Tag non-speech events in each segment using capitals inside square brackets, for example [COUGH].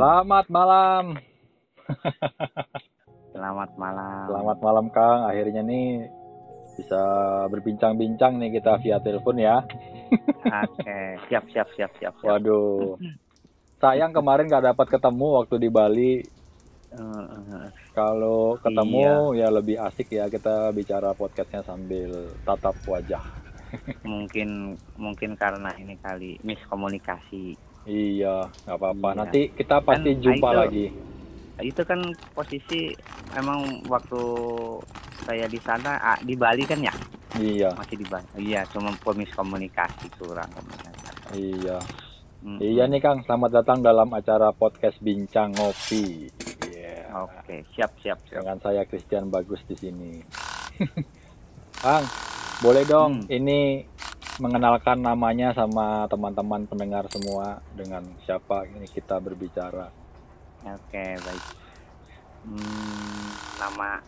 Selamat malam. [LAUGHS] Selamat malam. Selamat malam Kang. Akhirnya nih bisa berbincang-bincang nih kita via telepon ya. Oke, siap siap siap siap. siap. Waduh. Sayang kemarin nggak dapat ketemu waktu di Bali. Kalau ketemu ya lebih asik ya kita bicara podcastnya sambil tatap wajah. mungkin mungkin karena ini kali miskomunikasi. Iya, nggak apa-apa. Iya. Nanti kita pasti Kan, jumpa itu- lagi. Itu kan posisi emang waktu saya di sana ah, di Bali kan ya Iya, masih di Bali. Iya, cuma miskomunikasi kurang komunikasi. iya. Mm, Iya nih Kang, selamat datang dalam acara podcast Bincang Ngopi. Iya. Oke, siap siap siap. dengan saya Christian Bagus di sini. [LAUGHS] Kang, boleh dong Hmm. ini mengenalkan namanya sama teman-teman pendengar semua dengan siapa ini kita berbicara. Oke, baik. Hmm, nama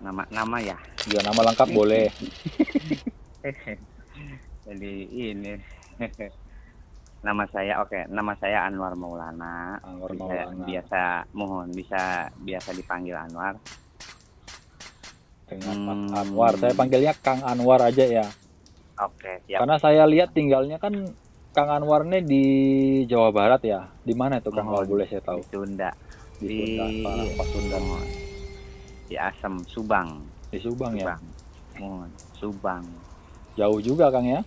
nama nama ya. Ya nama lengkap boleh. [LAUGHS] Jadi ini [LAUGHS] nama saya oke nama saya Anwar Maulana Anwar bisa, Maulana. biasa mohon bisa biasa dipanggil Anwar Dengan Mas Hmm. Anwar. Saya panggilnya Kang Anwar aja ya. Oke siap Karena saya lihat tinggalnya kan Kang Anwar nih di Jawa Barat ya. Di mana itu Kang kalau boleh saya tahu? di Sunda Di Di- Sunda, Pak Pasundan. di Asem Subang Di Subang ya. Subang mohon Subang Jauh juga Kang ya.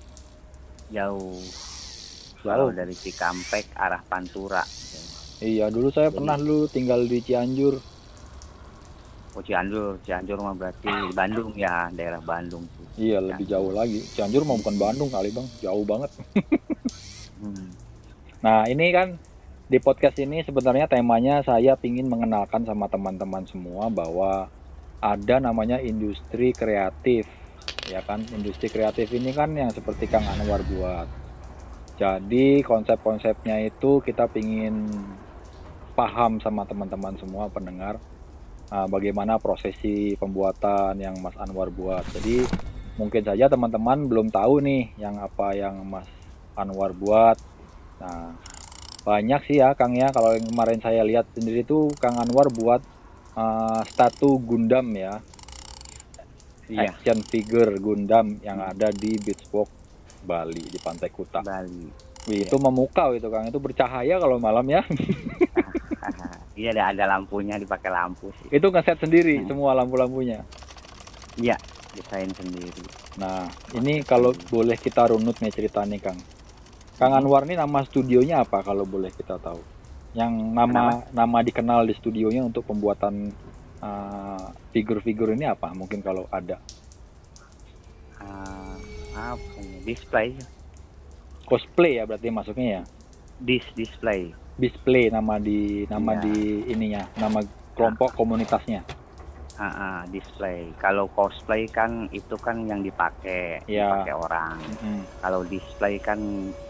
jauh Jauh. dari Cikampek arah Pantura Iya, dulu saya Jadi- pernah dulu tinggal di Cianjur. Oh Cianjur Cianjur mah berarti di Bandung ya daerah Bandung tuh Iya, lebih jauh lagi. Cianjur mau bukan Bandung kali, Bang. Jauh banget. Hmm. Nah, ini kan di podcast ini sebenarnya temanya saya ingin mengenalkan sama teman-teman semua bahwa ada namanya industri kreatif. Ya kan, industri kreatif ini kan yang seperti Kang Anwar buat. Jadi konsep-konsepnya itu kita pingin paham sama teman-teman semua pendengar uh, bagaimana prosesi pembuatan yang Mas Anwar buat. Jadi mungkin saja teman-teman belum tahu nih yang apa yang Mas Anwar buat. Nah, banyak sih ya Kang ya. Kalau yang kemarin saya lihat sendiri tuh Kang Anwar buat uh, statu Gundam ya, iya action figure Gundam yang ada di Beach Walk Bali di Pantai Kuta. Bali Wih, itu memukau itu Kang. Itu bercahaya kalau malam ya. [LAUGHS] Iya ada ada lampunya dipakai lampu sih. itu ngeset sendiri Hmm. semua lampu-lampunya. Iya desain sendiri. Nah, ini kalau boleh kita runut nih cerita nih Kang. Kang Anwar ini nama studionya apa kalau boleh kita tahu? Yang nama nama dikenal di studionya untuk pembuatan uh, figur-figur ini apa? Mungkin kalau ada Ah, apa? Display, cosplay ya berarti masuknya ya. dis display. Display nama di nama Iya. di ininya, nama kelompok komunitasnya. Ah, ah, display. Kalau cosplay kan itu kan yang dipakai Iya. dipakai orang. Mm-mm. Kalau display kan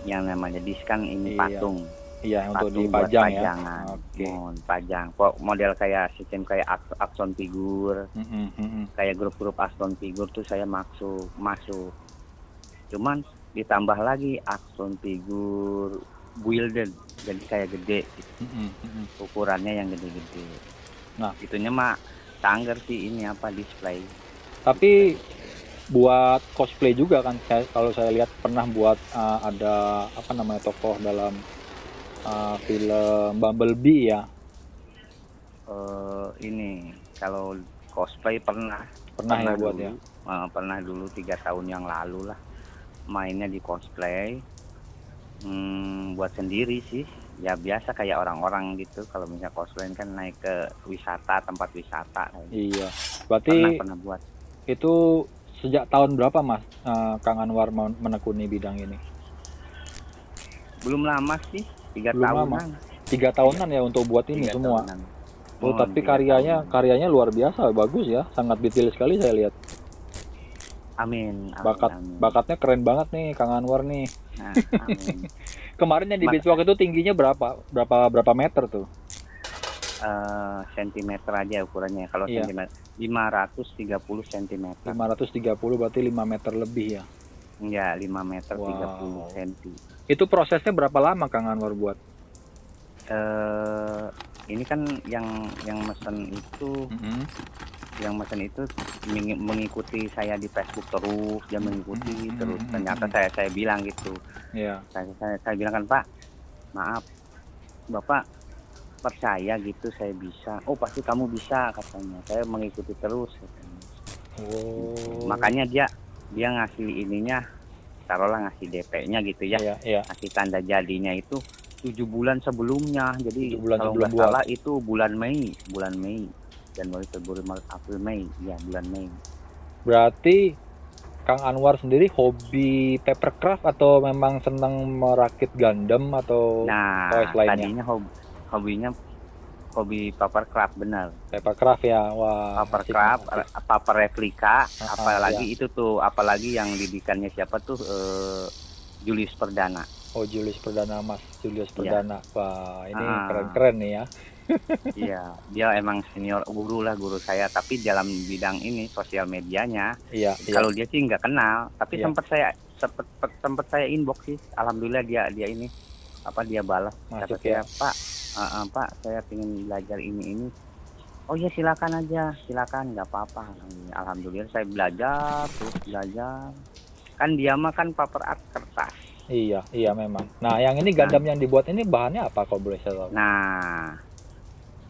yang namanya dis kan ini Iya. patung. Iya untuk Patung buat dipajang ya. pajangan. Oke. Mohon pajang. Kok model kayak sistem kayak ak- action figur, Mm-mm, mm-mm. kayak grup-grup action figur tuh saya masuk masuk. Cuman ditambah lagi action figur builder jadi kayak gede gitu. Mm-mm, mm-mm. ukurannya yang gede-gede. Nah. itunya mah tangger sih ini apa display. Tapi buat cosplay juga kan saya kalau saya lihat pernah buat uh, ada apa namanya tokoh dalam uh, film Bumblebee ya eh ini kalau cosplay pernah pernah, ya buat dulu, ya Eh, pernah dulu tiga tahun yang lalu lah mainnya di cosplay Hmm, buat sendiri sih ya biasa kayak orang-orang gitu kalau misalnya cosplay kan naik ke wisata tempat wisata. Iya. pernah Berarti pernah buat itu sejak tahun berapa Mas eh, Kang Anwar men- menekuni bidang ini? belum lama sih tiga Belum tahunan Tiga tahunan ya untuk buat ini Tiga semua. tahunan. Oh, Hmm, tapi karyanya tahunan. karyanya luar biasa, bagus ya, sangat detail sekali saya lihat. amin, amin Bakat amin. bakatnya keren banget nih Kang Anwar nih. Nah, amin. [LAUGHS] Kemarin yang di Mas- Beachwalk itu tingginya berapa? Berapa berapa meter tuh? Sentimeter aja ukurannya kalau Iya. sentimeter 530 sentimeter 530 berarti 5 meter lebih ya. ya 5 meter Wow. 30 senti Itu prosesnya berapa lama Kang Anwar buat? eh ini kan yang yang mesen itu Mm-mm. Yang mesen itu mengi- mengikuti saya di Facebook terus dia mengikuti Hmm, terus hmm, ternyata hmm. saya saya bilang gitu Iya. saya, saya saya bilang kan Pak maaf Bapak percaya gitu saya bisa oh pasti kamu bisa katanya saya mengikuti terus katanya. Oh. makanya dia dia ngasih ininya taruhlah ngasih DP-nya gitu ya Iya, iya. ngasih tanda jadinya itu tujuh bulan sebelumnya jadi bulan kalau nggak salah itu bulan Mei bulan Mei Januari Februari Maret April Mei ya bulan Mei Berarti Kang Anwar sendiri hobi papercraft atau memang senang merakit Gundam atau nah toys lainnya? tadinya hobi, hobinya hobi papercraft benar papercraft ya? Wah. papercraft paper replika Ah, ah, apalagi itu tuh apalagi yang didikannya siapa tuh eh, Julius Perdana Oh Julius Perdana Mas, Julius Iya. Perdana. Wah, ini Ah. keren-keren nih ya. Iya, dia emang senior guru lah guru saya, tapi dalam bidang ini sosial medianya, Iya, iya. kalau dia sih nggak kenal, tapi Iya. sempat saya sempat sempat saya inbox sih, alhamdulillah dia dia ini apa dia balas, Masuk kata ya. saya Pak, "Ah, ah, Pak saya ingin belajar ini ini, oh ya silakan aja, silakan nggak apa-apa, alhamdulillah saya belajar terus belajar, kan dia mah kan paper art kertas, Iya, iya memang. Nah, yang ini Gundam yang dibuat ini bahannya apa kalau boleh saya tahu? nah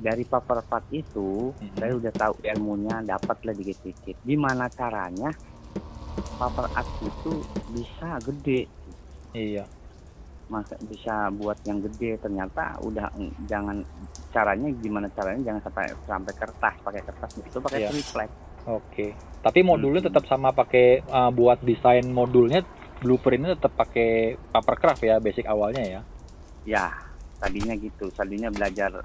dari paper part itu Mhm. saya udah tahu ilmunya dapat lah dikit-dikit gimana caranya paper art itu bisa gede Iya. masa bisa buat yang gede ternyata udah jangan caranya gimana caranya jangan sampai sampai kertas pakai kertas itu pakai Iya. triplek Oke. Tapi modulnya Hmm. tetap sama pakai uh, buat desain modulnya blueprintnya tetap pakai papercraft ya basic awalnya ya. ya tadinya gitu tadinya belajar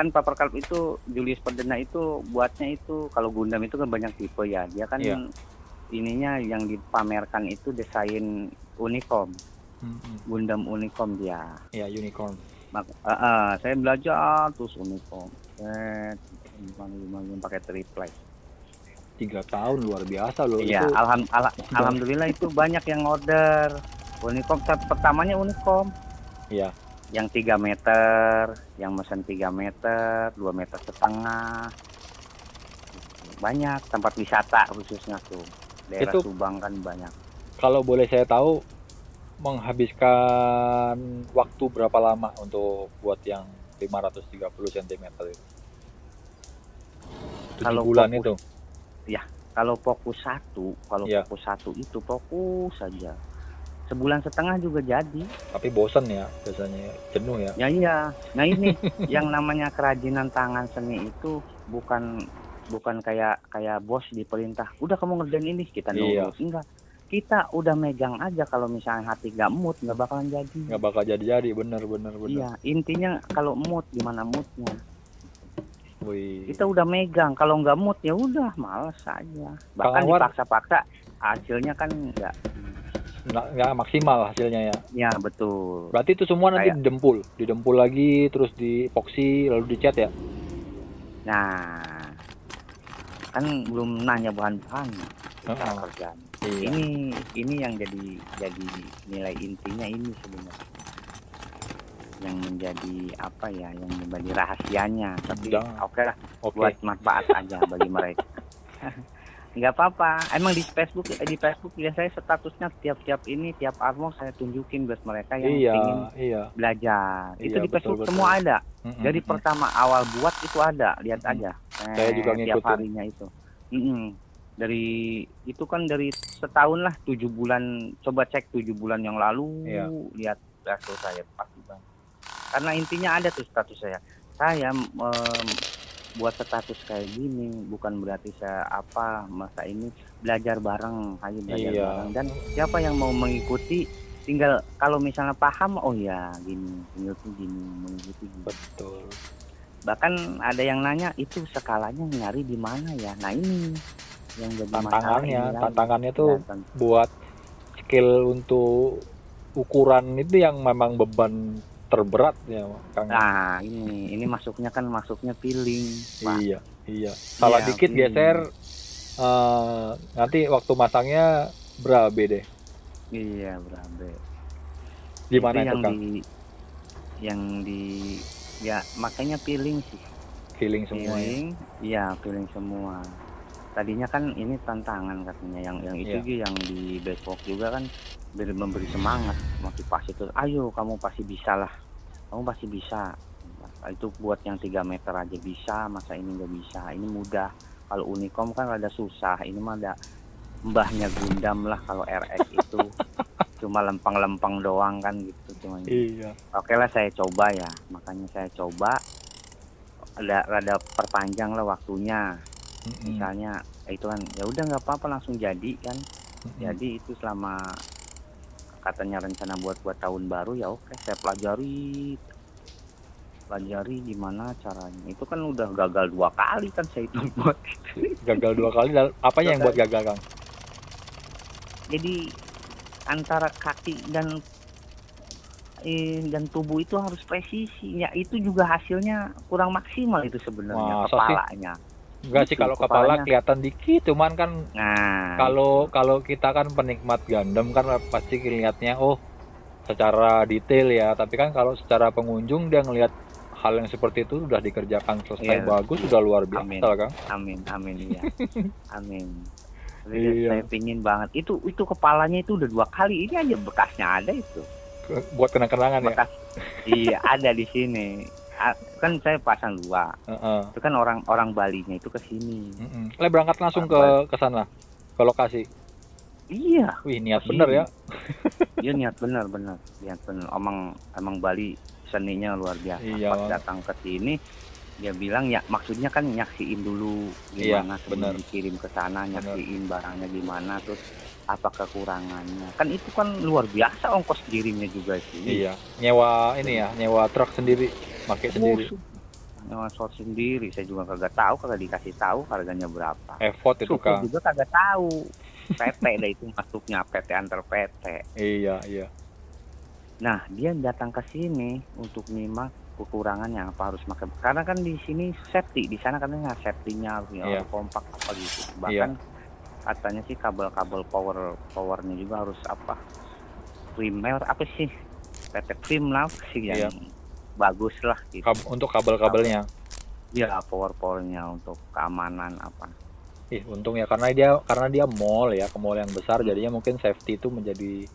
kan paper craft itu Julius Perdana itu buatnya itu kalau Gundam itu kan banyak tipe ya dia kan Iya. ininya yang dipamerkan itu desain uniform Mm-mm. Gundam uniform dia Iya, unicorn. Mak- ah, ah, saya belajar terus uniform set gimana pakai triplek Tiga tahun luar biasa loh. iya Itu alham- ala- [LAUGHS] alhamdulillah itu banyak yang order uniform Tet- pertamanya uniform Iya. Yang 3 meter yang mesen 3 meter 2 meter setengah banyak tempat wisata khususnya tuh daerah Itu- Subang kan banyak kalau boleh saya tahu menghabiskan waktu berapa lama untuk buat yang 530 cm itu? Tujuh Kalau bulan fokus- itu. kalau fokus satu kalau Iya. fokus satu itu fokus saja sebulan setengah juga jadi Tapi bosan ya biasanya jenuh ya. Ya iya. Nah ini [LAUGHS] yang namanya kerajinan tangan seni itu bukan bukan kayak kayak bos diperintah, udah kamu ngerjain ini kita Iya. nurut. Enggak. Kita udah megang aja kalau misalnya hati gak mood nggak bakalan jadi. Nggak bakal jadi-jadi bener bener bener. Iya, intinya kalau mood gimana moodnya. Wih. Kita udah megang, kalau nggak mood ya udah males aja. Bahkan dipaksa-paksa hasilnya kan enggak. Nggak nggak maksimal hasilnya ya. Ya betul. Berarti itu semua nanti Kayak- didempul, didempul lagi, terus di epoxy, lalu dicat ya. Nah, kan belum nanya bahan-bahannya. Heeh. kerjaan. Iya. ini ini yang jadi jadi nilai intinya ini sebenarnya yang menjadi apa ya yang menjadi rahasianya tapi oke lah Oke. buat manfaat aja bagi mereka [LAUGHS] nggak apa-apa. Emang di Facebook eh, di Facebook ya saya statusnya tiap-tiap ini tiap armor saya tunjukin buat mereka yang Iya, ingin iya. belajar. Itu Iya, di Facebook betul, semua ada. Mm-mm, dari pertama awal buat itu ada. Lihat Mm-mm. aja. Saya juga Eh, tiap ngikutin. harinya itu. Mm-mm. dari itu kan dari setahun lah tujuh bulan. Coba cek tujuh bulan yang lalu Iya. lihat hasil saya pasti banget karena intinya ada tuh status saya. Saya em, buat status kayak gini bukan berarti saya apa masa ini belajar bareng ayo belajar Iya. bareng. Dan siapa yang mau mengikuti tinggal kalau misalnya paham oh ya gini mengikuti gini mengikuti gini. Betul. Bahkan ada yang nanya itu skalanya nyari di mana ya? Nah ini yang jadi tantangannya ini tantangannya tuh buat skill untuk ukuran itu yang memang beban terberat ya Kang. nah ini ini masuknya kan masuknya feeling Pak. Iya, iya. Salah Iya, dikit hmm. geser eh, nanti waktu masangnya berabe deh. iya berabe Gimana itu, yang Kang? di yang di ya makanya feeling sih Feeling semua ya. feeling iya feeling semua tadinya kan ini tantangan katanya yang yang itu juga yang di backwalk juga kan beri- memberi semangat motivasi terus ayo kamu pasti bisa lah kamu pasti bisa. Nah, itu buat yang tiga meter aja bisa masa ini nggak bisa? Ini mudah. Kalau Unicom kan rada susah ini mah ada mbahnya Gundam lah kalau RX itu. [LAUGHS] Cuma lempang-lempang doang kan gitu cuma Iya. oke lah saya coba ya. Makanya saya coba ada rada perpanjang lah waktunya Mm-mm. misalnya eh, itu kan ya udah nggak apa-apa langsung jadi kan Mm-mm. jadi itu selama katanya rencana buat buat tahun baru ya oke saya pelajari pelajari gimana caranya itu kan udah gagal dua kali kan saya itu [LAUGHS] buat gagal dua kali. Apanya yang buat gagal, Kang? jadi antara kaki dan eh, dan tubuh itu harus presisi ya itu juga hasilnya kurang maksimal itu sebenarnya sih? Enggak sih Itu kalau kepala kelihatan dikit, cuman kan nah kalau kalau kita kan penikmat Gundam kan pasti lihatnya oh secara detail ya, tapi kan kalau secara pengunjung dia ngelihat hal yang seperti itu sudah dikerjakan selesai Iya. bagus sudah luar biasa, Amin. Kang. amin amin iya [LAUGHS] amin Iya. saya pingin banget itu itu kepalanya itu udah dua kali ini aja bekasnya ada itu Buat kenang-kenangan ya. iya ada di sini kan saya pasang dua. Heeh. itu kan orang orang Balinya itu ke sini. Mm-mm. Le berangkat langsung ke ke sana, ke lokasi. iya. Wih, niat bener ya. dia [LAUGHS] niat benar benar niat benar emang emang Bali seninya luar biasa. Iya, pas datang ke sini dia bilang ya maksudnya kan nyaksiin dulu Iya, gimana sebelum benar. dikirim ke sana nyaksiin barangnya gimana terus apa kekurangannya. Kan itu kan luar biasa ongkos kirimnya juga sih. Iya, nyewa ini ya, nyewa truk sendiri, pakai sendiri. nyawa short sendiri saya juga kagak tahu kagak dikasih tahu harganya berapa Effort itu Kang. juga kagak tahu PT dah itu masuknya PT antar PT Iya, iya. Nah, dia datang ke sini untuk nyimak kekurangan yang apa harus pakai. Karena kan di sini safety, di sana katanya safety-nya harus Iya. kompak apa gitu. Bahkan katanya sih kabel-kabel power powernya juga harus apa? Primer apa sih? PT Prim lah sih yang Iya. Bagus lah gitu. Kab- untuk kabel-kabelnya. Ya, power-powernya untuk keamanan apa. Ih, untung ya karena dia karena dia mall ya, ke mall yang besar jadinya mungkin safety itu menjadi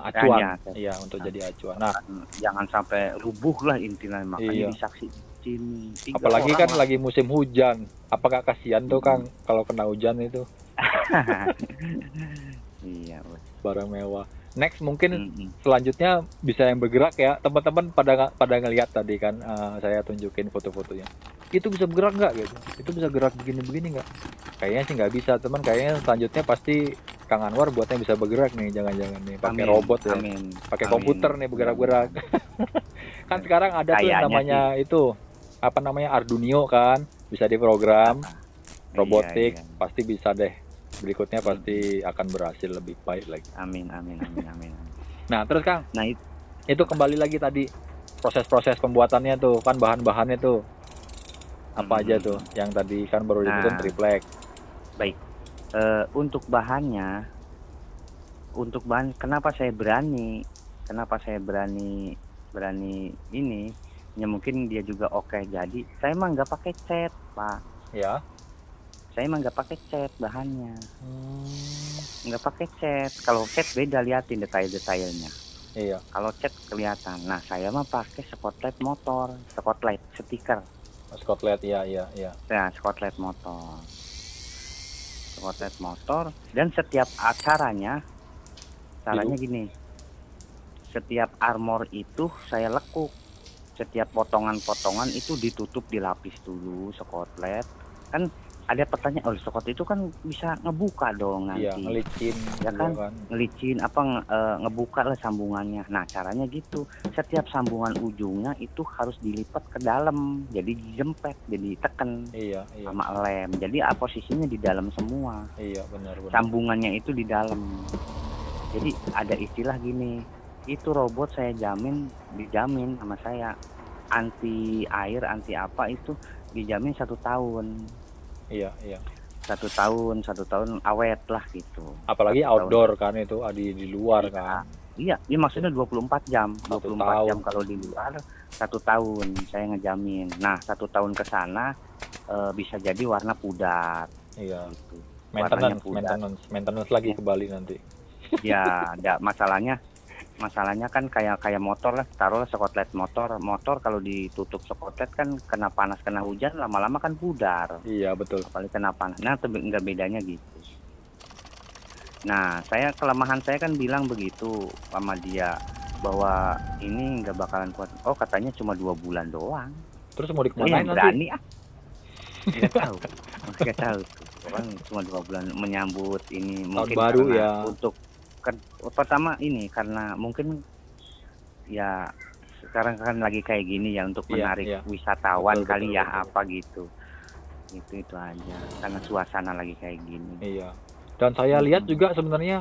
acuan. Iya, untuk jadi acuan. Nah, Kan Jangan sampai rubuh lah intinya Iya. makanya disaksi sini. Tiga apalagi kan lah. lagi musim hujan. Apakah kasihan tuh Kang kalau kena hujan itu [LAUGHS] iya, barang mewah. Next mungkin Mm-mm. selanjutnya bisa yang bergerak ya. Teman-teman pada pada ngelihat tadi kan eh, saya tunjukin foto-fotonya. Itu bisa bergerak nggak gitu? Itu bisa gerak begini-begini nggak? Kayaknya sih nggak bisa teman kayaknya selanjutnya pasti Kang Anwar buatnya bisa bergerak nih jangan-jangan nih. Pakai robot ya. pakai komputer nih bergerak-gerak. [LAUGHS] Kan sekarang ada tuh Kayaknya namanya itu apa namanya Arduino kan bisa diprogram. Robotik Iya, iya. pasti bisa deh berikutnya pasti akan berhasil lebih baik lagi Amin, amin, amin, amin. amin. nah terus Kang Nah, itu itu kembali lagi tadi proses-proses pembuatannya tuh kan bahan-bahannya tuh apa Hmm. aja tuh yang tadi kan baru disebutin Nah. triplek eh, untuk bahannya, untuk bahan, kenapa saya berani? Kenapa saya berani berani ini? Ya mungkin dia juga oke jadi. Saya emang nggak pakai cat, Pak. ya Saya emang nggak pakai cat bahannya, Hmm, nggak pakai cat. Kalau cat beda liatin detail-detailnya. iya Kalau cat kelihatan. Nah, saya mah pakai spotlight motor, spotlight stiker. Scotland iya iya iya Ya, spotlight motor. Spotlight motor dan setiap acaranya caranya gini. Setiap armor itu saya lekuk. setiap potongan-potongan itu ditutup dilapis dulu sekotlet kan ada pertanyaan oh sekotlet itu kan bisa ngebuka dong nanti. iya ngelicin Ya juga kan? ngelicin apa nge- eh, ngebuka lah sambungannya. Nah caranya gitu. Setiap sambungan ujungnya itu harus dilipat ke dalam jadi dijempet jadi tekan iya iya. sama lem. Jadi ah, posisinya di dalam semua. Iya benar benar. Sambungannya itu di dalam. Jadi ada istilah gini itu robot saya jamin dijamin sama saya. Anti air anti apa itu dijamin satu tahun iya iya satu tahun satu tahun awet lah gitu apalagi Satu tahun. outdoor kan itu ah, di di luar Iya. kan Iya, iya maksudnya 24 jam. Satu 24 tahun. jam kalau di luar satu tahun saya ngejamin. Nah, satu tahun ke sana eh, bisa jadi warna pudar iya gitu. maintenance pudar. maintenance maintenance lagi ke Bali nanti Ya, ada masalahnya masalahnya kan kayak kayak motor lah, taruhlah sekotlet motor. Motor kalau ditutup sekotlet kan kena panas kena hujan lama-lama kan pudar. iya betul apalagi kena panas. Nah, nggak bedanya gitu. Nah, saya kelemahan saya kan bilang begitu sama dia bahwa ini nggak bakalan kuat. Oh, katanya cuma dua bulan doang. terus mau dikemanain nanti berani ah. Nggak tahu, nggak tahu. Orang cuma dua bulan menyambut ini mungkin baru ya. Untuk pertama ini karena mungkin ya sekarang kan lagi kayak gini ya untuk Iya, menarik iya. wisatawan Betul, kali betul, ya betul. apa gitu. Itu itu aja karena suasana lagi kayak gini. iya dan saya lihat Hmm. juga sebenarnya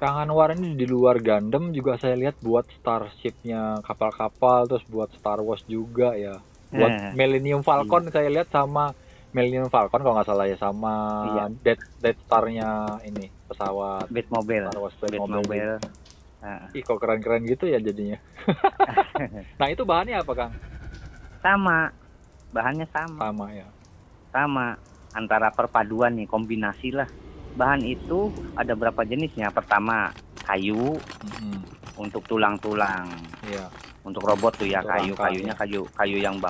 Kang Anwar ini di luar Gundam juga saya lihat buat starshipnya kapal-kapal terus buat Star Wars juga ya buat Eh, Millennium Falcon saya lihat sama Millennium Falcon kalau nggak salah ya sama Iya. Death Death Star-nya ini pesawat Batmobile, Star Wars Batmobile. Batmobile. Ah, Ih kok keren-keren gitu ya jadinya. [LAUGHS] nah itu bahannya apa Kang? sama, bahannya sama. Sama ya. sama antara perpaduan nih kombinasi lah bahan itu ada berapa jenisnya pertama kayu Mm-mm. untuk tulang-tulang Iya untuk robot tuh ya kayu kayunya ya. kayu kayu yang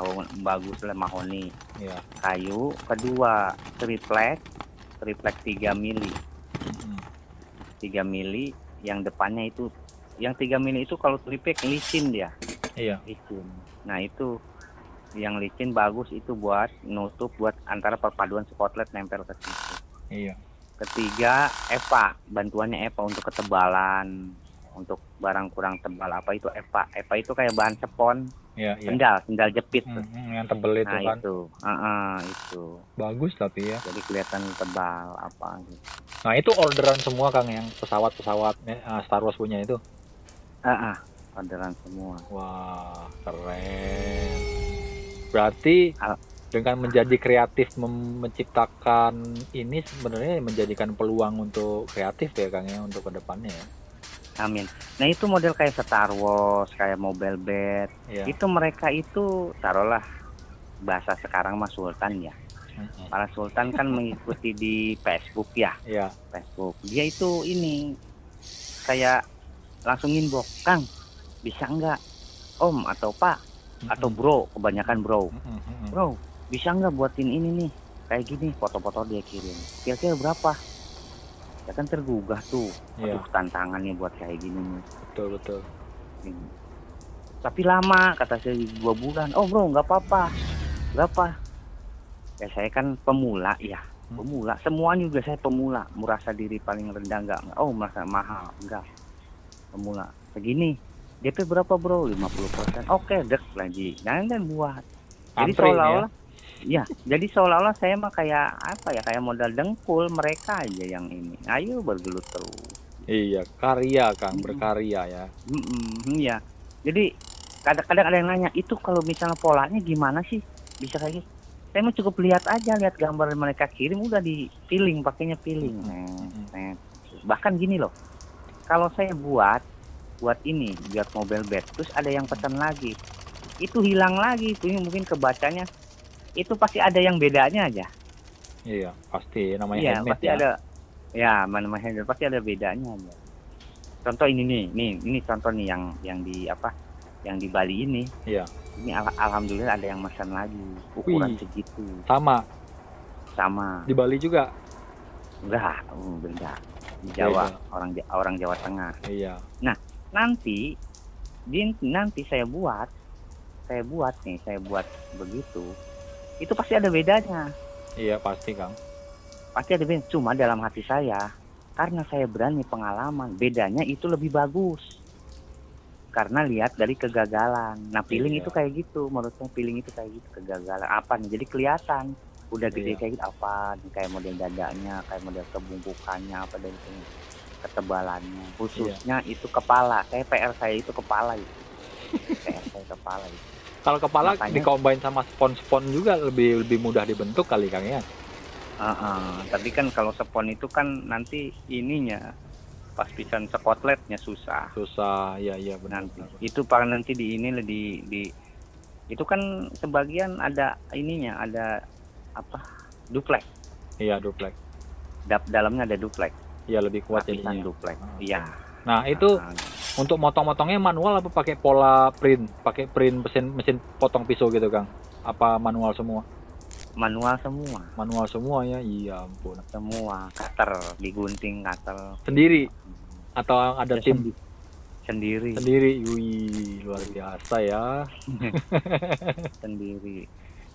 bagus lah mahoni iya. kayu kedua triplek triplek 3 mili. 3 mili yang depannya itu yang 3 mili itu kalau triplek licin dia Iya. licin nah itu yang licin bagus itu buat nutup buat antara perpaduan skotlet nempel ke situ Iya. Ketiga, EPA. Bantuannya EPA untuk ketebalan, untuk barang kurang tebal apa itu EPA. EPA itu kayak bahan sepon, Iya, iya. sendal, sendal jepit. tuh. Mm-mm, yang tebel itu nah kan. itu, Ah, itu. Bagus tapi ya. Jadi kelihatan tebal apa gitu. Nah itu orderan semua Kang yang pesawat-pesawat eh, ah, Star Wars punya itu. Ah, ah, orderan semua. Wah keren. Berarti Al- dengan menjadi kreatif mem- menciptakan ini sebenarnya menjadikan peluang untuk kreatif ya Kang ya untuk ke depannya ya. Amin. Nah itu model kayak Star Wars, kayak Mobile Bed. Iya. Itu mereka itu taruhlah bahasa sekarang mas Sultan ya. Para Sultan kan [LAUGHS] mengikuti di Facebook ya. Iya. Facebook dia itu ini kayak langsung inbox Kang bisa nggak Om atau Pak atau. Bro kebanyakan Bro. Bro bisa nggak buatin ini nih kayak gini foto-foto dia kirim kira-kira berapa ya kan tergugah tuh. Iya, aduh tantangannya buat kayak gini nih. Betul betul. Ini. tapi lama kata saya dua bulan. Oh bro nggak apa-apa. Berapa ya saya kan pemula ya Hmm. pemula. Semuanya juga saya pemula. Merasa diri paling rendah nggak? Nggak. oh merasa mahal. Enggak pemula. Segini. DP berapa bro? 50% oke dek lagi. Jangan kan buat. Jadi Antri nih ya. Ya jadi seolah-olah saya mah kayak apa ya kayak modal dengkul mereka aja yang ini ayo bergelut terus Iya, karya Kang, Mm-mm. berkarya ya. Mm-mm, ya jadi kadang-kadang ada yang nanya itu kalau misalnya polanya gimana sih bisa kayak gitu saya mah cukup lihat aja lihat gambar yang mereka kirim udah di peeling pakainya peeling Mm-mm. Net, net. bahkan gini loh kalau saya buat buat ini buat mobil bed terus ada yang pesan lagi itu hilang lagi itu mungkin kebacanya itu pasti ada yang bedanya aja Iya, pasti namanya iya handmade pasti ya. ada ya mana handle pasti ada bedanya aja contoh ini nih nih ini contoh nih yang yang di apa yang di Bali ini Iya. ini al- alhamdulillah ada yang pesan lagi ukuran Wih. segitu Sama sama di Bali juga. enggak uh, beda di Jawa Beda. orang orang Jawa Tengah Iya. nanti di, nanti saya buat saya buat nih saya buat begitu itu pasti ada bedanya. Iya pasti Kang. pasti ada bedanya. Cuma dalam hati saya karena saya berani pengalaman bedanya itu lebih bagus. Karena lihat dari kegagalan. Nah feeling Iya. itu kayak gitu. Menurut saya feeling itu kayak gitu kegagalan. Apa nih? Jadi kelihatan. Udah gede Iya. kayak gitu apa nih? Kayak model dadanya kayak model kebungkukannya apa dan itu ketebalannya. Khususnya Iya. itu kepala. Saya PR saya itu kepala itu PR saya kepala itu Kalau kepala Makanya- dikombain sama spon-spon juga lebih lebih mudah dibentuk kali Kang ya. Heeh, tapi kan kalau spon itu kan nanti ininya pas pisan sekotletnya susah Susah, ya iya benar. nanti. Itu pak nanti di ini di di itu kan sebagian ada ininya ada apa duplex. Iya duplek. Dap, dalamnya ada duplex. Iya lebih kuat lapisan jadinya. duplex. Ah, Iya. Nah itu Nah, untuk motong-motongnya manual apa pakai pola print? Pakai print mesin mesin potong pisau gitu Kang? Apa manual semua? manual semua, Manual semua ya. Iya ampun. semua cutter digunting cutter. Sendiri atau ada Ya, tim sendi- sendiri, sendiri? Wih luar biasa ya. [LAUGHS] sendiri.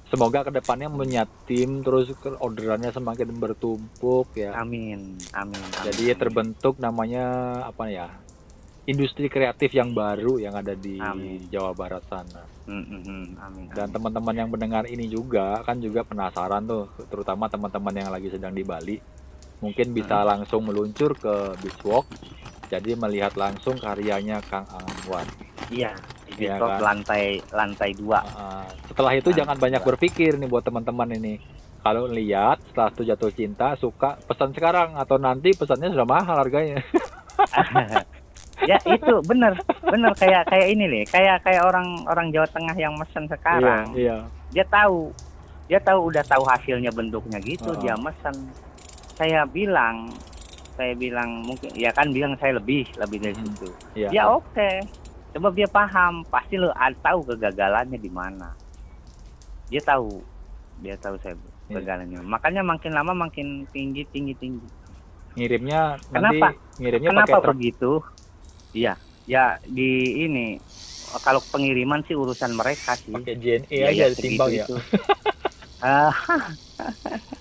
Semoga ke depannya punya tim terus orderannya semakin bertumpuk ya. Amin, amin. amin, Jadi amin. terbentuk namanya apa ya? Industri kreatif yang baru yang ada di Amin. Jawa Barat sana. Mm, mm, mm, amin. Dan amin. teman-teman yang mendengar ini juga kan juga penasaran tuh, terutama teman-teman yang lagi sedang di Bali, mungkin bisa langsung meluncur ke Beachwalk. Jadi melihat langsung karyanya Kang Anwar. Iya, di Iya top kan? lantai lantai dua. Ah, setelah itu Nah, jangan banyak iya. berpikir nih buat teman-teman ini. Kalau lihat setelah itu jatuh cinta, suka pesan sekarang atau nanti pesannya sudah mahal harganya. [LAUGHS] ya itu bener bener kayak kayak ini nih kayak kayak orang orang Jawa Tengah yang mesen sekarang Iya, dia tahu dia tahu udah tahu hasilnya bentuknya gitu Oh. dia mesen saya bilang saya bilang mungkin ya kan bilang saya lebih lebih dari Hmm. situ iya. ya oke coba dia paham pasti lo tahu kegagalannya di mana dia tahu dia tahu saya Iya. kegagalannya makanya makin lama makin tinggi tinggi tinggi Ngirimnya Kenapa? nanti ngirimnya Kenapa pakai truk. begitu? Iya, ya di ini kalau pengiriman sih urusan mereka sih. Pakai JNE Ya, aja ya, ditimbang ya. itu. [LAUGHS] Ah,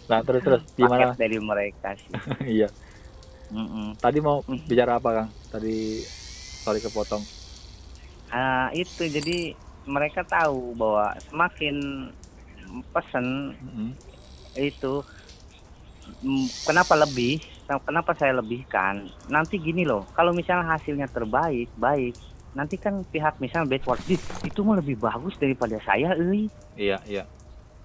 Nah, terus terus gimana? dari mereka sih. [LAUGHS] iya. Tadi mau Hmm. bicara apa, Kang? Tadi sorry kepotong. Ah, itu jadi mereka tahu bahwa semakin pesen Mm-mm. itu mm, kenapa lebih kenapa saya lebihkan nanti gini loh kalau misalnya hasilnya terbaik baik nanti kan pihak misalnya "Dit, itu mah lebih bagus daripada saya euy." Iya, iya.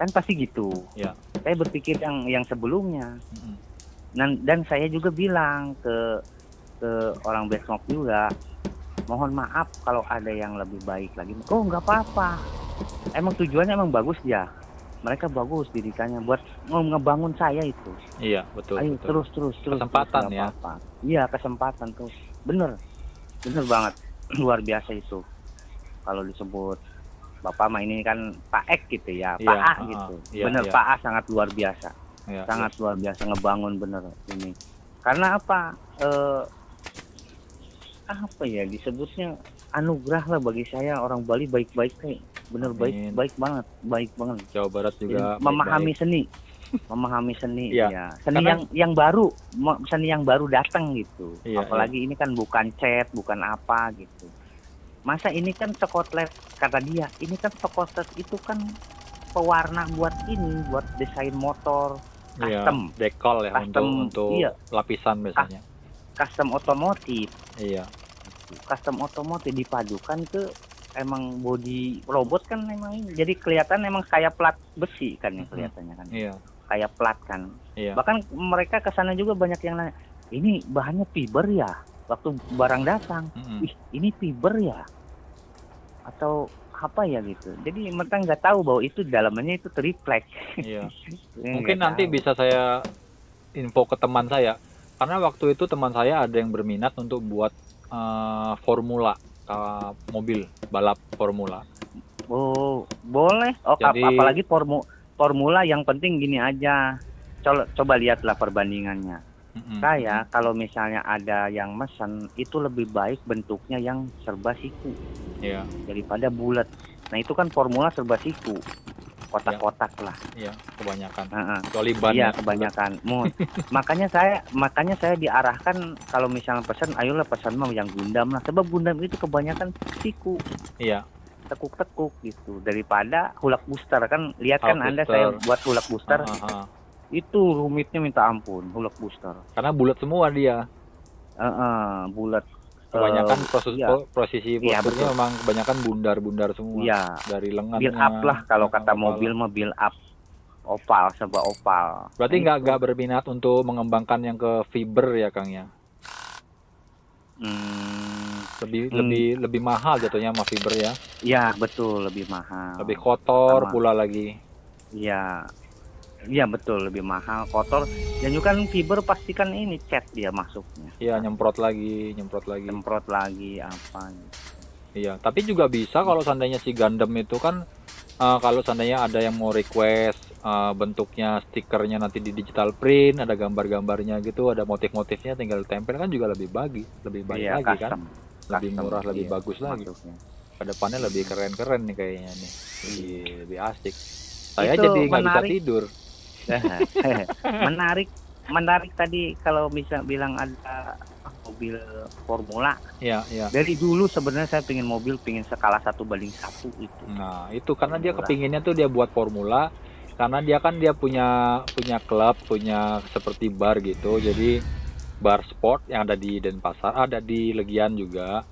kan pasti gitu Ya. saya berpikir yang yang sebelumnya Mm-mm. Dan dan saya juga bilang ke ke orang Bedwars juga mohon maaf kalau ada yang lebih baik lagi. Oh nggak apa-apa. Emang tujuannya emang bagus ya? Mereka bagus didikannya buat ngebangun saya itu. Iya, betul, ayo betul. terus terus terus Kesempatan terus, ya. apa-apa. iya kesempatan terus bener bener banget. [CLEARS THROAT] Luar biasa itu. Kalau disebut bapak mah ini kan Pak Ek gitu ya. Pak Iya, A gitu. Iya, bener iya. Pak A sangat luar biasa Iya, sangat luar biasa ngebangun bener ini. Karena apa? Eh, apa ya disebutnya? Anugerah lah bagi saya orang Bali baik-baik kayak bener baik Amin. baik banget baik banget. Jawa Barat Jadi, juga memahami baik-baik. seni. [LAUGHS] Memahami seni Iya. ya seni Karena- yang yang baru seni yang baru datang gitu. Iya, apalagi ini kan bukan cat bukan apa gitu. Masa ini kan Scotland kata dia ini kan Scotland itu kan pewarna buat ini buat desain motor Iya, custom. dekol ya Custom, untuk untuk iya. lapisan biasanya. custom otomotif Iya. custom otomotif dipadukan ke emang body robot kan emang ini. jadi kelihatan emang kayak plat besi kan yang Mhm. kelihatannya kan Iya. kayak plat kan Iya. bahkan mereka ke sana juga banyak yang nanya ini bahannya fiber ya waktu barang datang Mm-mm. ih ini fiber ya atau apa ya gitu jadi mereka nggak tahu bahwa itu dalamnya itu triplek Iya. [LAUGHS] Ya, Mungkin nanti tahu. bisa saya info ke teman saya. Karena waktu itu teman saya ada yang berminat untuk buat eh, formula eh, mobil balap formula. oh boleh oh ap- Jadi- apalagi formu formula yang penting gini aja coba coba lihatlah perbandingannya Mm-mm. saya kalau misalnya ada yang mesen itu lebih baik bentuknya yang serba siku Iya. daripada bulat Nah itu kan formula serba siku, kotak-kotak lah. Iya, kebanyakan. Heeh. Kecuali ban Iya ya. kebanyakan [LAUGHS] mood. makanya saya makanya saya diarahkan kalau misalnya pesan, ayolah pesan mah yang Gundam lah. Sebab Gundam itu kebanyakan siku, Iya, tekuk-tekuk gitu. Daripada hulak booster kan, lihat kan Hulk anda booster. saya buat hulak booster Ah, ah, ah. Itu rumitnya minta ampun hulak booster. Karena bulat semua dia. Heeh, bulat. Kebanyakan Eh, proses iya. posisi Iya, betul. memang kebanyakan bundar-bundar semua. Iya, Dari lengan. build up lah kalau kata kepala. mobil mah build up oval serba oval. Berarti nggak itu. nggak berminat untuk mengembangkan yang ke fiber ya Kang ya? Hmm, Lebih Hmm. lebih lebih mahal jatuhnya sama fiber ya. ya betul lebih mahal. Lebih kotor Sama. pula lagi. Iya. Iya betul lebih mahal, kotor. Dan juga kan fiber pastikan ini cat dia masuknya. Iya nyemprot lagi, nyemprot lagi. Semprot lagi apa gitu. Iya, tapi juga bisa kalau seandainya si Gundam itu kan eh, kalau seandainya ada yang mau request eh, bentuknya stikernya nanti di digital print, ada gambar-gambarnya gitu, ada motif-motifnya tinggal tempel kan juga lebih bagi, lebih baik Iya, lagi kan. custom. Lebih Custom, murah, lebih iya, bagus lagi. masuknya. Ke depannya lebih keren-keren nih kayaknya nih. Lebih, lebih asik. Saya Itu jadi nggak bisa tidur. [LAUGHS] menarik menarik tadi kalau bisa bilang ada mobil formula Iya, iya. dari dulu sebenarnya saya pengen mobil pengen skala satu banding satu itu Nah, itu karena dia Formula. kepinginnya tuh dia buat formula karena dia kan dia punya punya klub, punya seperti bar gitu. Jadi bar sport yang ada di Denpasar, ada di Legian juga.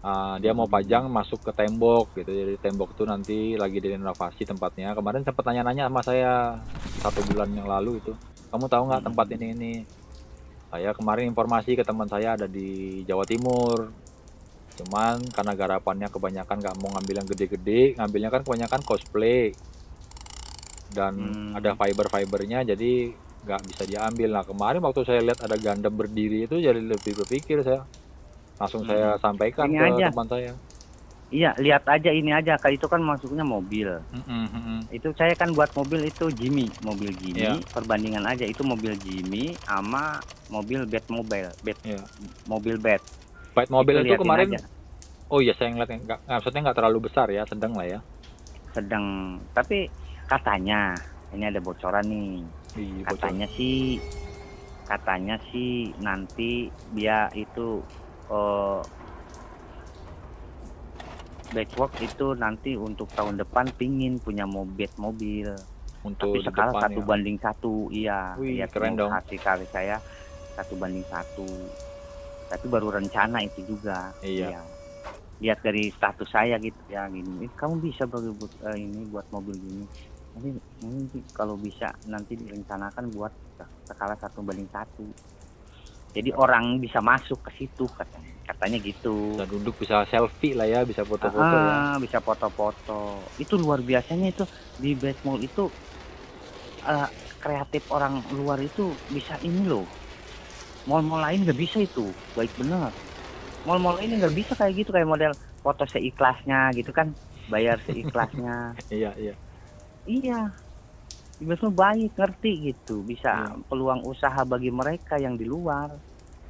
Ah, dia mau pajang masuk ke tembok gitu. Jadi tembok tuh nanti lagi direnovasi tempatnya. Kemarin sempat nanya-nanya sama saya satu bulan yang lalu itu. Kamu tahu nggak tempat ini ini? Saya kemarin informasi ke teman saya ada di Jawa Timur. Cuman karena garapannya kebanyakan nggak mau ngambil yang gede-gede, ngambilnya kan kebanyakan cosplay dan Hmm. ada fiber-fibernya jadi nggak bisa diambil. Nah kemarin waktu saya lihat ada Gundam berdiri itu jadi lebih berpikir saya langsung saya Hmm. sampaikan Ini ke aja. teman saya. Iya lihat aja ini aja kayak itu kan masuknya mobil mm-mm. itu saya kan buat mobil itu Jimmy mobil Jimmy Iya. perbandingan aja itu mobil Jimmy sama mobil Batmobile Bat Iya. mobil Bat Fight mobil itu, liatin kemarin aja. oh iya saya ngeliat nggak maksudnya nggak terlalu besar ya sedang lah ya. sedang tapi katanya ini ada bocoran nih bocor. katanya sih katanya sih nanti dia itu eh backward itu nanti untuk tahun depan pingin punya mobil mobil. Untuk tapi skala depan satu ya. banding satu iya. Wih, lihat keren dong. hati kali saya. Satu banding satu. Tapi baru rencana itu juga. Iya. lihat dari status saya gitu ya gini. "Eh, kamu bisa bagi buat eh, ini buat mobil gini. Nanti nanti kalau bisa nanti direncanakan buat skala satu banding satu jadi orang bisa masuk ke situ katanya. Katanya gitu. Bisa duduk bisa selfie lah ya, bisa foto-foto ya. Ah, bisa foto-foto. Itu luar biasanya itu di Batmall itu eh, kreatif orang luar itu bisa ini loh. Mall-mall lain nggak bisa itu. Baik bener. Mall-mall ini nggak bisa kayak gitu kayak model foto seikhlasnya gitu kan. Bayar seikhlasnya. [LAUGHS] Iya, iya. iya Batmall baik ngerti gitu bisa Iya. peluang usaha bagi mereka yang di luar